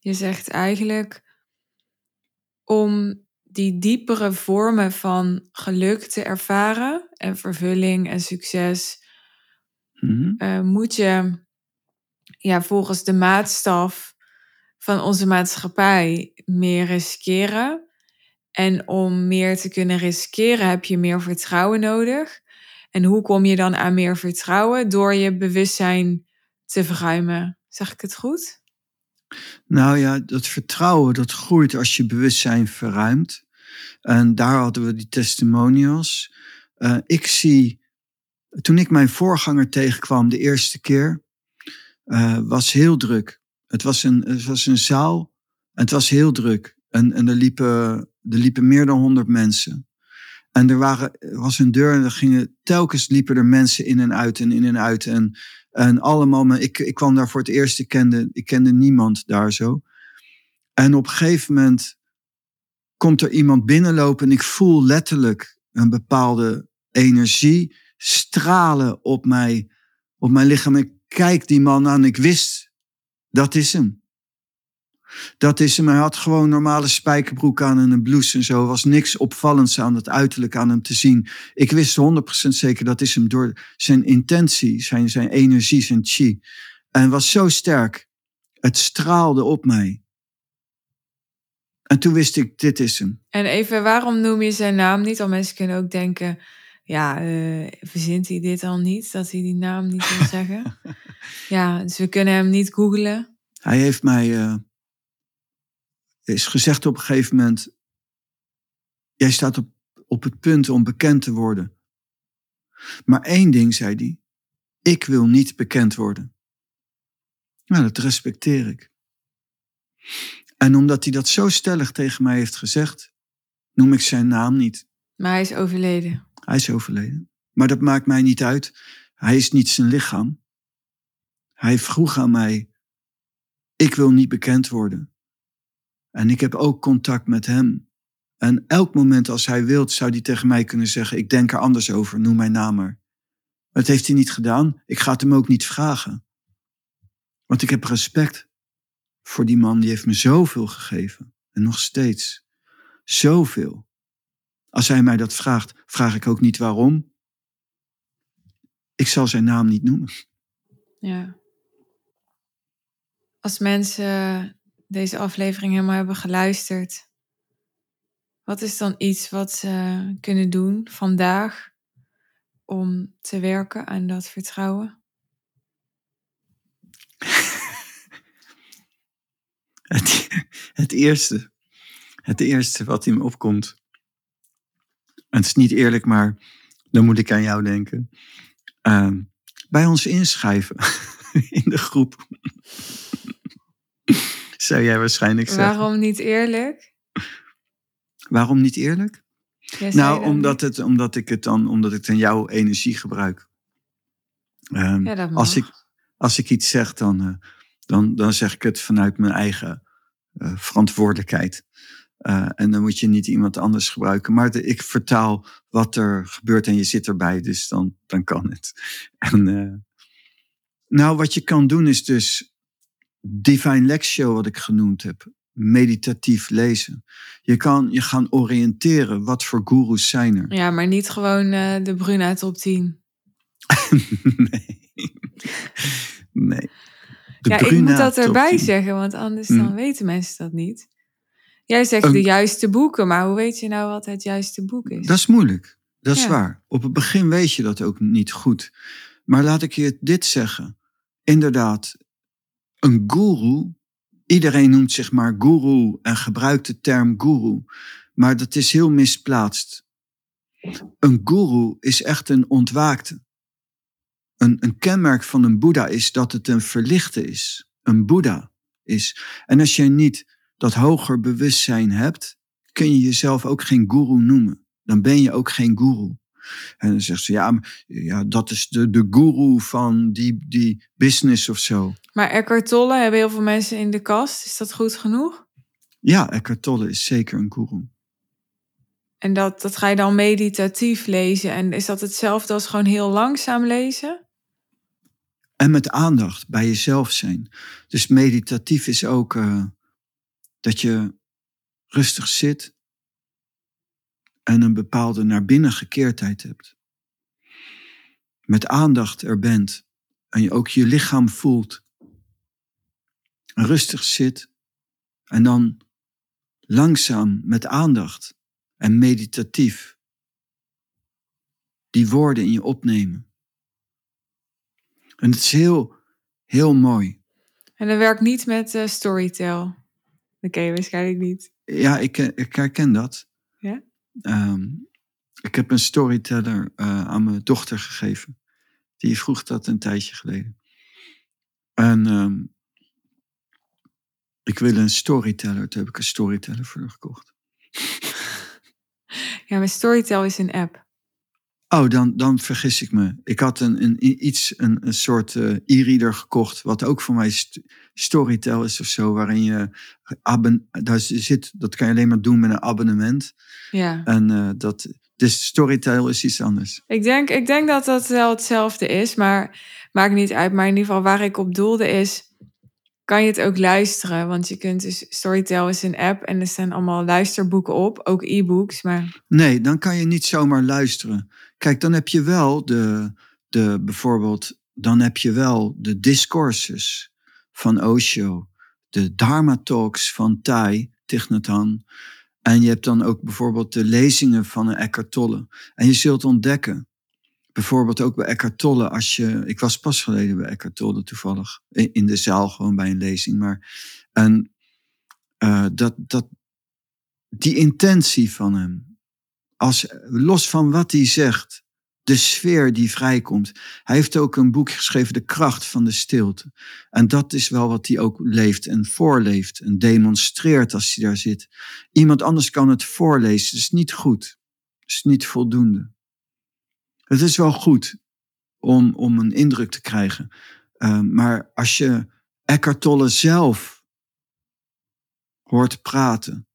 [SPEAKER 2] Je zegt eigenlijk om die diepere vormen van geluk te ervaren en vervulling en succes,
[SPEAKER 1] Mhm.
[SPEAKER 2] uh, moet je ja, volgens de maatstaf van onze maatschappij meer riskeren. En om meer te kunnen riskeren heb je meer vertrouwen nodig. En hoe kom je dan aan meer vertrouwen? Door je bewustzijn te verruimen. Zeg ik het goed?
[SPEAKER 1] Nou ja, dat vertrouwen dat groeit als je bewustzijn verruimt. En daar hadden we die testimonials. Uh, ik zie, toen ik mijn voorganger tegenkwam de eerste keer, uh, was heel druk. Het was een, het was een zaal en het was heel druk. En, en er, liepen, er liepen meer dan honderd mensen. En er, waren, was een deur en er gingen, telkens liepen er mensen in en uit en in en uit. En, en allemaal, maar ik, ik kwam daar voor het eerst, ik kende, ik kende niemand daar zo. En op een gegeven moment komt er iemand binnenlopen en ik voel letterlijk een bepaalde energie stralen op, mij, op mijn lichaam. Ik kijk die man aan, ik wist, dat is hem. Dat is hem. Hij had gewoon normale spijkerbroek aan en een blouse en zo. Er was niks opvallends aan het uiterlijk aan hem te zien. Ik wist 100% zeker dat is hem door zijn intentie, zijn, zijn energie, zijn chi. En was zo sterk. Het straalde op mij. En toen wist ik, dit is hem.
[SPEAKER 2] En even, waarom noem je zijn naam niet? Al mensen kunnen ook denken, ja, uh, verzint hij dit al niet? Dat hij die naam niet wil zeggen? ja, dus we kunnen hem niet googlen.
[SPEAKER 1] Hij heeft mij, uh, is gezegd op een gegeven moment, jij staat op, op het punt om bekend te worden. Maar één ding, zei hij, ik wil niet bekend worden. Nou, dat respecteer ik. En omdat hij dat zo stellig tegen mij heeft gezegd, noem ik zijn naam niet.
[SPEAKER 2] Maar hij is overleden.
[SPEAKER 1] Hij is overleden. Maar dat maakt mij niet uit. Hij is niet zijn lichaam. Hij vroeg aan mij: Ik wil niet bekend worden. En ik heb ook contact met hem. En elk moment als hij wilt, zou hij tegen mij kunnen zeggen: Ik denk er anders over, noem mijn naam maar. Dat heeft hij niet gedaan. Ik ga het hem ook niet vragen. Want ik heb respect voor die man, die heeft me zoveel gegeven. En nog steeds. Zoveel. Als hij mij dat vraagt, vraag ik ook niet waarom. Ik zal zijn naam niet noemen.
[SPEAKER 2] Ja. Als mensen deze aflevering helemaal hebben geluisterd, wat is dan iets wat ze kunnen doen vandaag om te werken aan dat vertrouwen?
[SPEAKER 1] Het, eerste, het eerste wat in me opkomt. Het is niet eerlijk, maar dan moet ik aan jou denken. Uh, bij ons inschrijven in de groep. Zou jij waarschijnlijk zeggen.
[SPEAKER 2] Waarom niet eerlijk?
[SPEAKER 1] Waarom niet eerlijk? nou, omdat, het, omdat ik het dan, omdat ik dan jouw energie gebruik. Um, ja, dat mag. Als ik, als ik iets zeg, dan, uh, dan, dan zeg ik het vanuit mijn eigen uh, verantwoordelijkheid. Uh, en dan moet je niet iemand anders gebruiken. Maar de, ik vertaal wat er gebeurt en je zit erbij, dus dan, dan kan het. En, nou, wat je kan doen is dus Divine Lectio, wat ik genoemd heb. Meditatief lezen. Je kan je gaan oriënteren. Wat voor gurus zijn er?
[SPEAKER 2] Ja, maar niet gewoon uh, de Bruna top 10.
[SPEAKER 1] nee. nee
[SPEAKER 2] ja, ik moet dat erbij zeggen, want anders dan hmm. weten mensen dat niet. Jij zegt de juiste boeken, maar hoe weet je nou wat het juiste boek is?
[SPEAKER 1] Dat is moeilijk. Dat is waar. Op het begin weet je dat ook niet goed. Maar laat ik je dit zeggen. Inderdaad, een guru, iedereen noemt zich maar guru en gebruikt de term guru, maar dat is heel misplaatst. Een guru is echt een ontwaakte. Een, een kenmerk van een Boeddha is dat het een verlichte is. Een Boeddha is. En als jij niet dat hoger bewustzijn hebt, kun je jezelf ook geen guru noemen. Dan ben je ook geen guru. En dan zegt ze, ja, ja dat is de, de guru van die, die business of zo.
[SPEAKER 2] Maar Eckhart Tolle hebben heel veel mensen in de kast. Is dat goed genoeg?
[SPEAKER 1] Ja, Eckhart Tolle is zeker een guru.
[SPEAKER 2] En dat, dat ga je dan meditatief lezen. En is dat hetzelfde als gewoon heel langzaam lezen?
[SPEAKER 1] En met aandacht bij jezelf zijn. Dus meditatief is ook uh, dat je rustig zit en een bepaalde naar binnen gekeerdheid hebt. Met aandacht er bent en je ook je lichaam voelt. Rustig zit en dan langzaam met aandacht en meditatief die woorden in je opnemen. En het is heel, heel mooi.
[SPEAKER 2] En dat werkt niet met uh, Storytel. Dat ken je waarschijnlijk niet.
[SPEAKER 1] Ja, ik, eh, ik herken dat.
[SPEAKER 2] Ja?
[SPEAKER 1] Um, ik heb een storyteller uh, aan mijn dochter gegeven. Die vroeg dat een tijdje geleden. En um, ik wil een storyteller. Toen heb ik een storyteller voor gekocht.
[SPEAKER 2] Ja, maar Storytel is een app.
[SPEAKER 1] Oh, dan, dan vergis ik me. Ik had een, een, iets, een, een soort uh, e-reader gekocht, wat ook voor mij st Storytel is of zo, waarin je abon daar zit, dat kan je alleen maar doen met een abonnement.
[SPEAKER 2] Ja.
[SPEAKER 1] En uh, dat, dus Storytel is iets anders.
[SPEAKER 2] Ik denk, ik denk dat dat wel hetzelfde is, maar maakt niet uit. Maar in ieder geval waar ik op doelde is, kan je het ook luisteren. Want je kunt dus Storytel is een app en er staan allemaal luisterboeken op, ook e-books. Maar...
[SPEAKER 1] Nee, dan kan je niet zomaar luisteren. Kijk, dan heb je wel de, de bijvoorbeeld, dan heb je wel de discourses van Osho, de Dharma talks van Thai, Thich En je hebt dan ook bijvoorbeeld de lezingen van een Eckhart Tolle. En je zult ontdekken bijvoorbeeld ook bij Eckhart Tolle, als je, ik was pas geleden bij Eckhart Tolle toevallig, in de zaal gewoon bij een lezing, maar en, uh, dat, dat, die intentie van hem, als, los van wat hij zegt, de sfeer die vrijkomt. Hij heeft ook een boek geschreven, De kracht van de stilte. En dat is wel wat hij ook leeft en voorleeft en demonstreert als hij daar zit. Iemand anders kan het voorlezen, dat is niet goed. Dat is niet voldoende. Het is wel goed om, om een indruk te krijgen. Uh, maar als je Eckhart Tolle zelf hoort praten,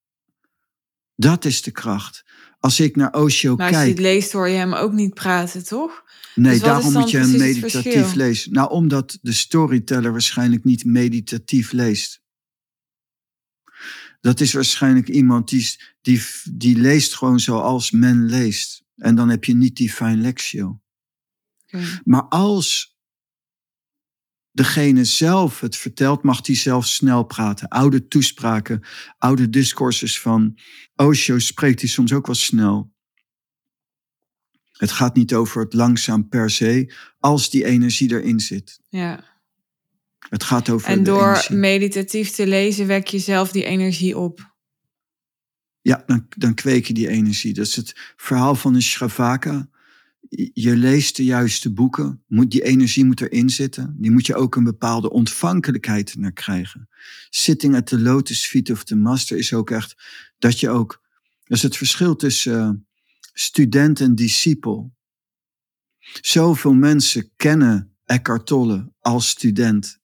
[SPEAKER 1] dat is de kracht. Als ik naar Osho
[SPEAKER 2] maar
[SPEAKER 1] kijk.
[SPEAKER 2] als je het leest, hoor je hem ook niet praten, toch?
[SPEAKER 1] Nee,
[SPEAKER 2] dus
[SPEAKER 1] daarom moet je hem meditatief lezen. Nou, omdat de storyteller waarschijnlijk niet meditatief leest. Dat is waarschijnlijk iemand die, die, die leest gewoon zoals men leest. En dan heb je niet die fine lectio. Maar als degene zelf het vertelt, mag hij zelf snel praten. Oude toespraken, oude discourses van Osho spreekt hij soms ook wel snel. Het gaat niet over het langzaam per se, als die energie erin zit.
[SPEAKER 2] Ja.
[SPEAKER 1] Het gaat over.
[SPEAKER 2] En door meditatief te lezen, wek je zelf die energie op.
[SPEAKER 1] Ja, dan, dan kweek je die energie. Dat is het verhaal van een Shravaka. Je leest de juiste boeken, moet, die energie moet erin zitten. Die moet je ook een bepaalde ontvankelijkheid naar krijgen. Sitting at the lotus feet of the master is ook echt dat je ook... Dat is het verschil tussen uh, student en discipel. Zoveel mensen kennen Eckhart Tolle als student.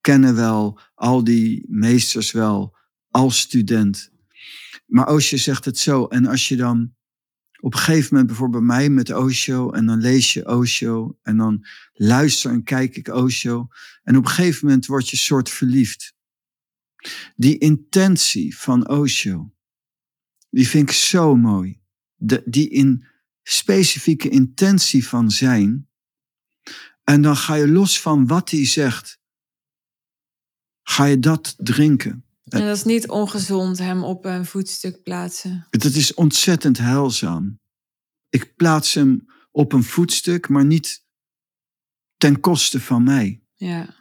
[SPEAKER 1] Kennen wel al die meesters wel als student. Maar Osho zegt het zo. En als je dan op een gegeven moment bijvoorbeeld bij mij met Osho en dan lees je Osho en dan luister en kijk ik Osho. En op een gegeven moment word je soort verliefd. Die intentie van Osho, die vind ik zo mooi. De, die in specifieke intentie van zijn. En dan ga je los van wat hij zegt, ga je dat drinken.
[SPEAKER 2] En dat is niet ongezond, hem op een voetstuk plaatsen.
[SPEAKER 1] Dat is ontzettend heilzaam. Ik plaats hem op een voetstuk, maar niet ten koste van mij.
[SPEAKER 2] Ja.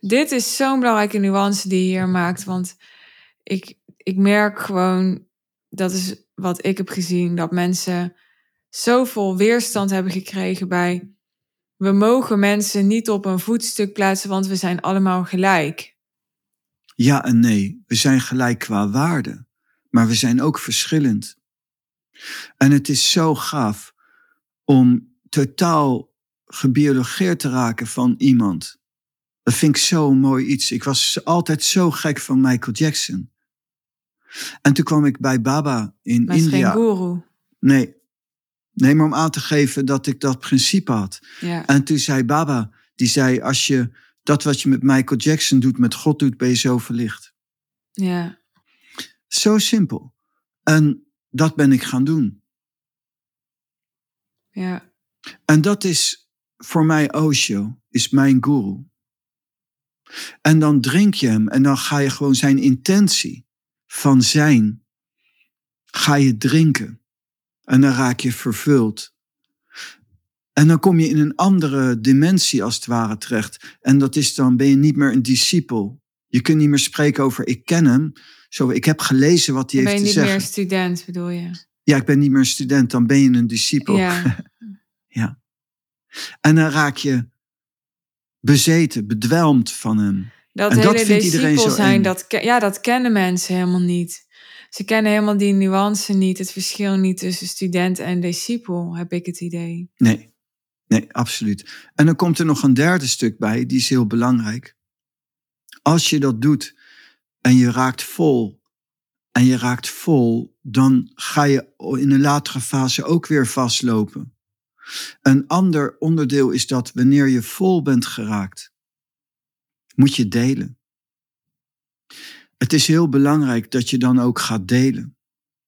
[SPEAKER 2] Dit is zo'n belangrijke nuance die je hier maakt. Want ik, ik merk gewoon, dat is wat ik heb gezien, dat mensen zoveel weerstand hebben gekregen bij. We mogen mensen niet op een voetstuk plaatsen, want we zijn allemaal gelijk.
[SPEAKER 1] Ja en nee, we zijn gelijk qua waarde, maar we zijn ook verschillend. En het is zo gaaf om totaal gebiologeerd te raken van iemand. Dat vind ik zo mooi iets. Ik was altijd zo gek van Michael Jackson. En toen kwam ik bij Baba in
[SPEAKER 2] maar
[SPEAKER 1] India.
[SPEAKER 2] geen guru.
[SPEAKER 1] Nee. Nee, maar om aan te geven dat ik dat principe had.
[SPEAKER 2] Ja.
[SPEAKER 1] En toen zei Baba, die zei, als je dat wat je met Michael Jackson doet, met God doet, ben je zo verlicht.
[SPEAKER 2] Ja.
[SPEAKER 1] Zo simpel. En dat ben ik gaan doen.
[SPEAKER 2] Ja.
[SPEAKER 1] En dat is voor mij Osho, is mijn guru. En dan drink je hem en dan ga je gewoon zijn intentie van zijn, ga je drinken. En dan raak je vervuld. En dan kom je in een andere dimensie als het ware terecht. En dat is dan ben je niet meer een discipel. Je kunt niet meer spreken over ik ken hem. Zo, ik heb gelezen wat hij heeft te zeggen.
[SPEAKER 2] Ben je niet meer student bedoel je?
[SPEAKER 1] Ja, ik ben niet meer een student. Dan ben je een discipel.
[SPEAKER 2] Ja.
[SPEAKER 1] ja. En dan raak je bezeten, bedwelmd van hem.
[SPEAKER 2] Dat
[SPEAKER 1] en
[SPEAKER 2] hele
[SPEAKER 1] dat vindt iedereen zo
[SPEAKER 2] zijn,
[SPEAKER 1] eng.
[SPEAKER 2] dat, ja, dat kennen mensen helemaal niet. Ze kennen helemaal die nuance niet, het verschil niet tussen student en discipel, heb ik het idee.
[SPEAKER 1] Nee, Nee, absoluut. En dan komt er nog een derde stuk bij, die is heel belangrijk. Als je dat doet en je raakt vol, en je raakt vol, dan ga je in een latere fase ook weer vastlopen. Een ander onderdeel is dat wanneer je vol bent geraakt, moet je delen. Het is heel belangrijk dat je dan ook gaat delen.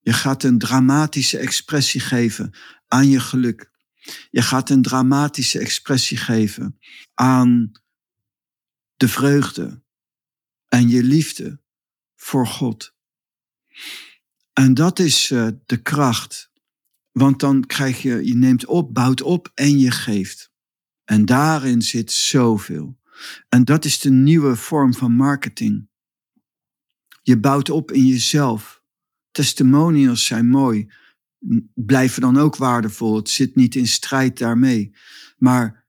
[SPEAKER 1] Je gaat een dramatische expressie geven aan je geluk. Je gaat een dramatische expressie geven aan de vreugde en je liefde voor God. En dat is uh, de kracht. Want dan krijg je, je neemt op, bouwt op en je geeft. En daarin zit zoveel. En dat is de nieuwe vorm van marketing. Je bouwt op in jezelf. Testimonials zijn mooi, blijven dan ook waardevol. Het zit niet in strijd daarmee. Maar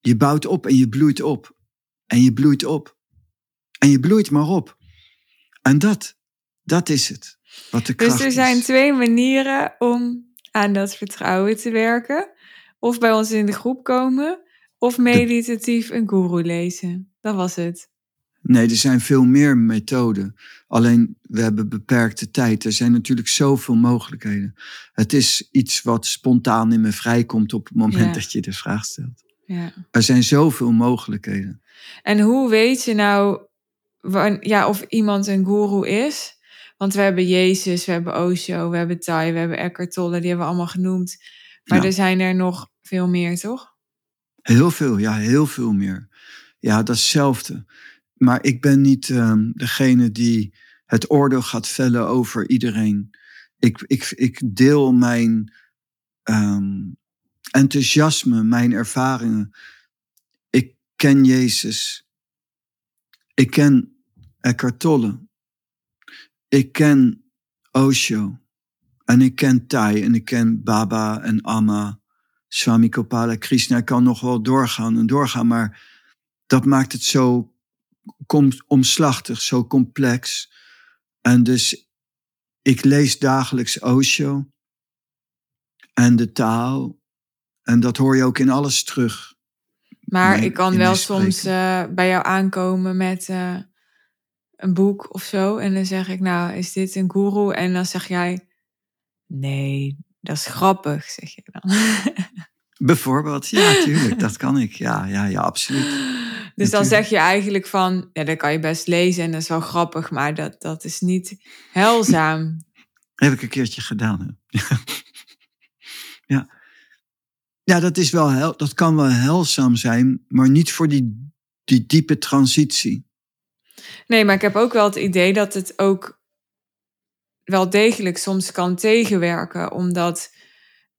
[SPEAKER 1] je bouwt op en je bloeit op. En je bloeit op. En je bloeit maar op. En dat, dat is het. Wat de
[SPEAKER 2] dus er zijn twee manieren om aan dat vertrouwen te werken. Of bij ons in de groep komen, of meditatief een guru lezen. Dat was het.
[SPEAKER 1] Nee, er zijn veel meer methoden. Alleen we hebben beperkte tijd. Er zijn natuurlijk zoveel mogelijkheden. Het is iets wat spontaan in me vrijkomt op het moment dat je de vraag stelt. Ja. Er zijn zoveel mogelijkheden.
[SPEAKER 2] En hoe weet je nou ja, of iemand een guru is? Want we hebben Jezus, we hebben Osho, we hebben Tai, we hebben Eckhart Tolle, die hebben we allemaal genoemd. Maar er zijn er nog veel meer, toch?
[SPEAKER 1] Heel veel, ja, heel veel meer. Ja, datzelfde. Maar ik ben niet um, degene die het oordeel gaat vellen over iedereen. Ik, ik, ik deel mijn um, enthousiasme, mijn ervaringen. Ik ken Jezus. Ik ken Eckhart Tolle. Ik ken Osho. En ik ken Thai en ik ken Baba en Amma. Swami Gopala Krishna. Ik kan nog wel doorgaan en doorgaan, maar dat maakt het zo omslachtig, zo complex. En dus ik lees dagelijks Osho en de taal. En dat hoor je ook in alles terug.
[SPEAKER 2] Maar ik kan wel soms uh, bij jou aankomen met uh, een boek of zo. En dan zeg ik, nou, is dit een guru? En dan zeg jij, nee, dat is grappig, zeg je dan.
[SPEAKER 1] Bijvoorbeeld, ja, tuurlijk, dat kan ik. Ja, ja, ja, absoluut.
[SPEAKER 2] Dus dan zeg je eigenlijk van, ja, dat kan je best lezen en dat is wel grappig, maar dat, dat is niet helzaam.
[SPEAKER 1] Heb ik een keertje gedaan. ja. ja, dat, is wel, dat kan wel helzaam zijn, maar niet voor die, die diepe transitie.
[SPEAKER 2] Nee, maar ik heb ook wel het idee dat het ook wel degelijk soms kan tegenwerken, omdat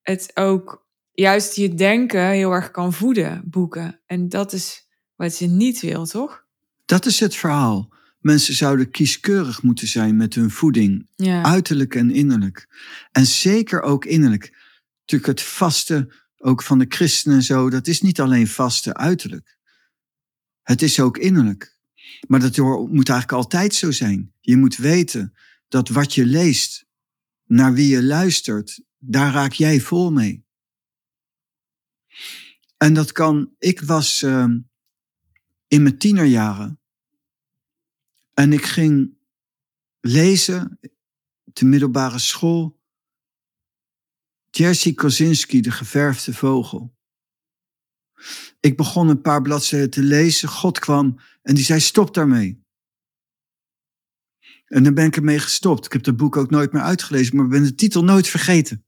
[SPEAKER 2] het ook juist je denken heel erg kan voeden, boeken. En dat is wat je niet wil, toch?
[SPEAKER 1] Dat is het verhaal. Mensen zouden kieskeurig moeten zijn met hun voeding, uiterlijk en innerlijk. En zeker ook innerlijk. Natuurlijk het vaste, ook van de christenen en zo, dat is niet alleen vaste uiterlijk. Het is ook innerlijk. Maar dat moet eigenlijk altijd zo zijn. Je moet weten dat wat je leest, naar wie je luistert, daar raak jij vol mee. En dat kan, ik was ehm, in mijn tienerjaren. En ik ging lezen, de middelbare school, Jerzy Kosinski, de geverfde vogel. Ik begon een paar bladzijden te lezen, God kwam en die zei stop daarmee. En dan ben ik ermee gestopt. Ik heb het boek ook nooit meer uitgelezen, maar ben de titel nooit vergeten.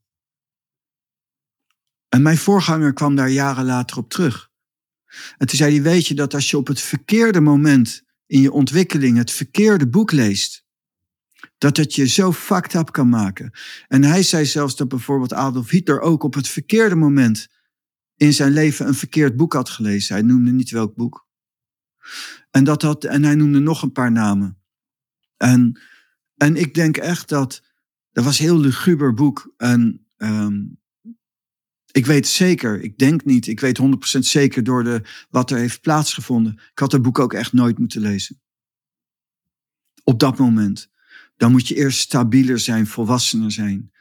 [SPEAKER 1] En mijn voorganger kwam daar jaren later op terug. En toen zei hij, weet je dat als je op het verkeerde moment in je ontwikkeling het verkeerde boek leest, dat het je zo fucked up kan maken. En hij zei zelfs dat bijvoorbeeld Adolf Hitler ook op het verkeerde moment in zijn leven een verkeerd boek had gelezen. Hij noemde niet welk boek. En, dat had, en hij noemde nog een paar namen. En, en ik denk echt dat, dat was een heel luguber boek. En um, ik weet zeker, ik denk niet, ik weet 100% zeker door de, wat er heeft plaatsgevonden. Ik had het boek ook echt nooit moeten lezen. Op dat moment. Dan moet je eerst stabieler zijn, volwassener zijn.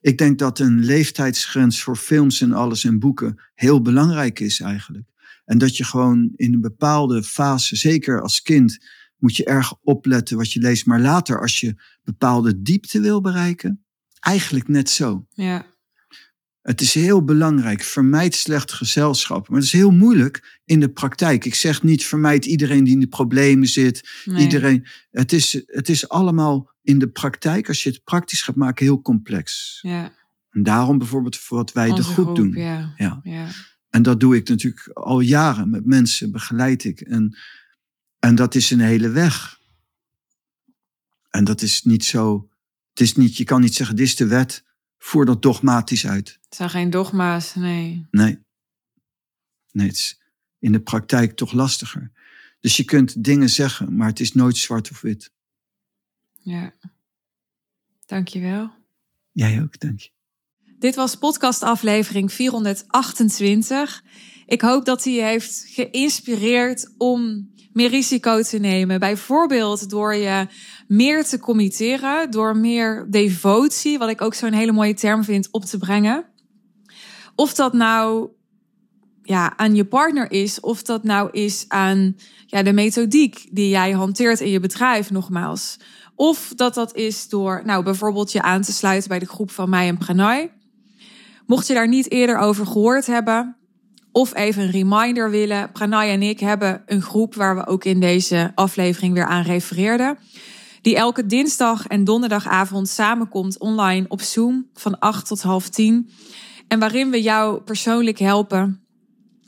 [SPEAKER 1] Ik denk dat een leeftijdsgrens voor films en alles en boeken heel belangrijk is eigenlijk. En dat je gewoon in een bepaalde fase, zeker als kind, moet je erg opletten wat je leest. Maar later, als je bepaalde diepte wil bereiken, eigenlijk net zo.
[SPEAKER 2] Ja.
[SPEAKER 1] Het is heel belangrijk. Vermijd slecht gezelschap. Maar het is heel moeilijk in de praktijk. Ik zeg niet vermijd iedereen die in de problemen zit.
[SPEAKER 2] Nee.
[SPEAKER 1] Iedereen. Het is, het is allemaal in de praktijk, als je het praktisch gaat maken, heel complex.
[SPEAKER 2] Ja,
[SPEAKER 1] En daarom bijvoorbeeld wat wij de
[SPEAKER 2] onze
[SPEAKER 1] groep
[SPEAKER 2] groep,
[SPEAKER 1] doen.
[SPEAKER 2] Ja.
[SPEAKER 1] Ja.
[SPEAKER 2] ja.
[SPEAKER 1] En dat doe ik natuurlijk al jaren met mensen, begeleid ik. En, en dat is een hele weg. En dat is niet zo. Het is niet, je kan niet zeggen, dit is de wet, voer dat dogmatisch uit.
[SPEAKER 2] Het zijn geen dogma's, nee.
[SPEAKER 1] Nee. Nee, het is in de praktijk toch lastiger. Dus je kunt dingen zeggen, maar het is nooit zwart of wit.
[SPEAKER 2] Ja. Dankjewel.
[SPEAKER 1] Jij ook, dank je.
[SPEAKER 2] Dit was podcastaflevering 428. Ik hoop dat hij heeft geïnspireerd om meer risico te nemen. Bijvoorbeeld door je meer te committeren, door meer devotie, wat ik ook zo'n hele mooie term vind, op te brengen. Of dat nou ja, aan je partner is, of dat nou is aan ja, de methodiek die jij hanteert in je bedrijf, nogmaals. Of dat dat is door nou, bijvoorbeeld je aan te sluiten bij de groep van mij en Pranay. Mocht je daar niet eerder over gehoord hebben, of even een reminder willen, Pranay en ik hebben een groep waar we ook in deze aflevering weer aan refereerden. Die elke dinsdag en donderdagavond samenkomt online op Zoom van 8 tot half 10. En waarin we jou persoonlijk helpen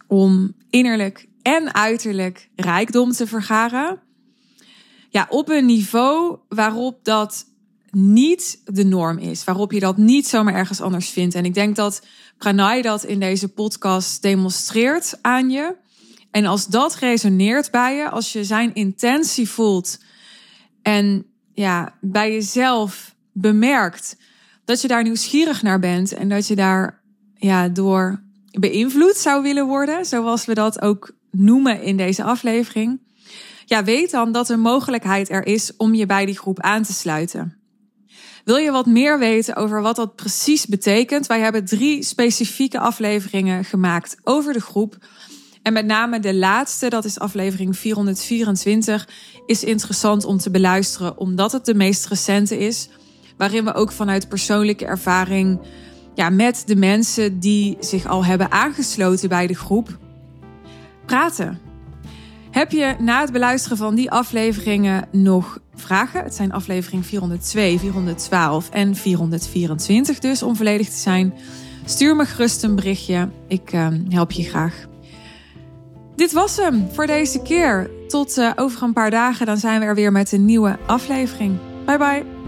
[SPEAKER 2] om innerlijk en uiterlijk rijkdom te vergaren. Ja, op een niveau waarop dat niet de norm is. Waarop je dat niet zomaar ergens anders vindt. En ik denk dat Pranay dat in deze podcast demonstreert aan je. En als dat resoneert bij je, als je zijn intentie voelt en ja, bij jezelf bemerkt dat je daar nieuwsgierig naar bent en dat je daar ja, door beïnvloed zou willen worden, zoals we dat ook noemen in deze aflevering. Ja, weet dan dat er mogelijkheid er is om je bij die groep aan te sluiten. Wil je wat meer weten over wat dat precies betekent? Wij hebben drie specifieke afleveringen gemaakt over de groep. En met name de laatste, dat is aflevering 424, is interessant om te beluisteren, omdat het de meest recente is. Waarin we ook vanuit persoonlijke ervaring ja, met de mensen die zich al hebben aangesloten bij de groep praten. Heb je na het beluisteren van die afleveringen nog vragen? Het zijn aflevering 402, 412 en 424 dus, om volledig te zijn. Stuur me gerust een berichtje. Ik uh, help je graag. Dit was hem voor deze keer. Tot uh, over een paar dagen, dan zijn we er weer met een nieuwe aflevering. Bye bye.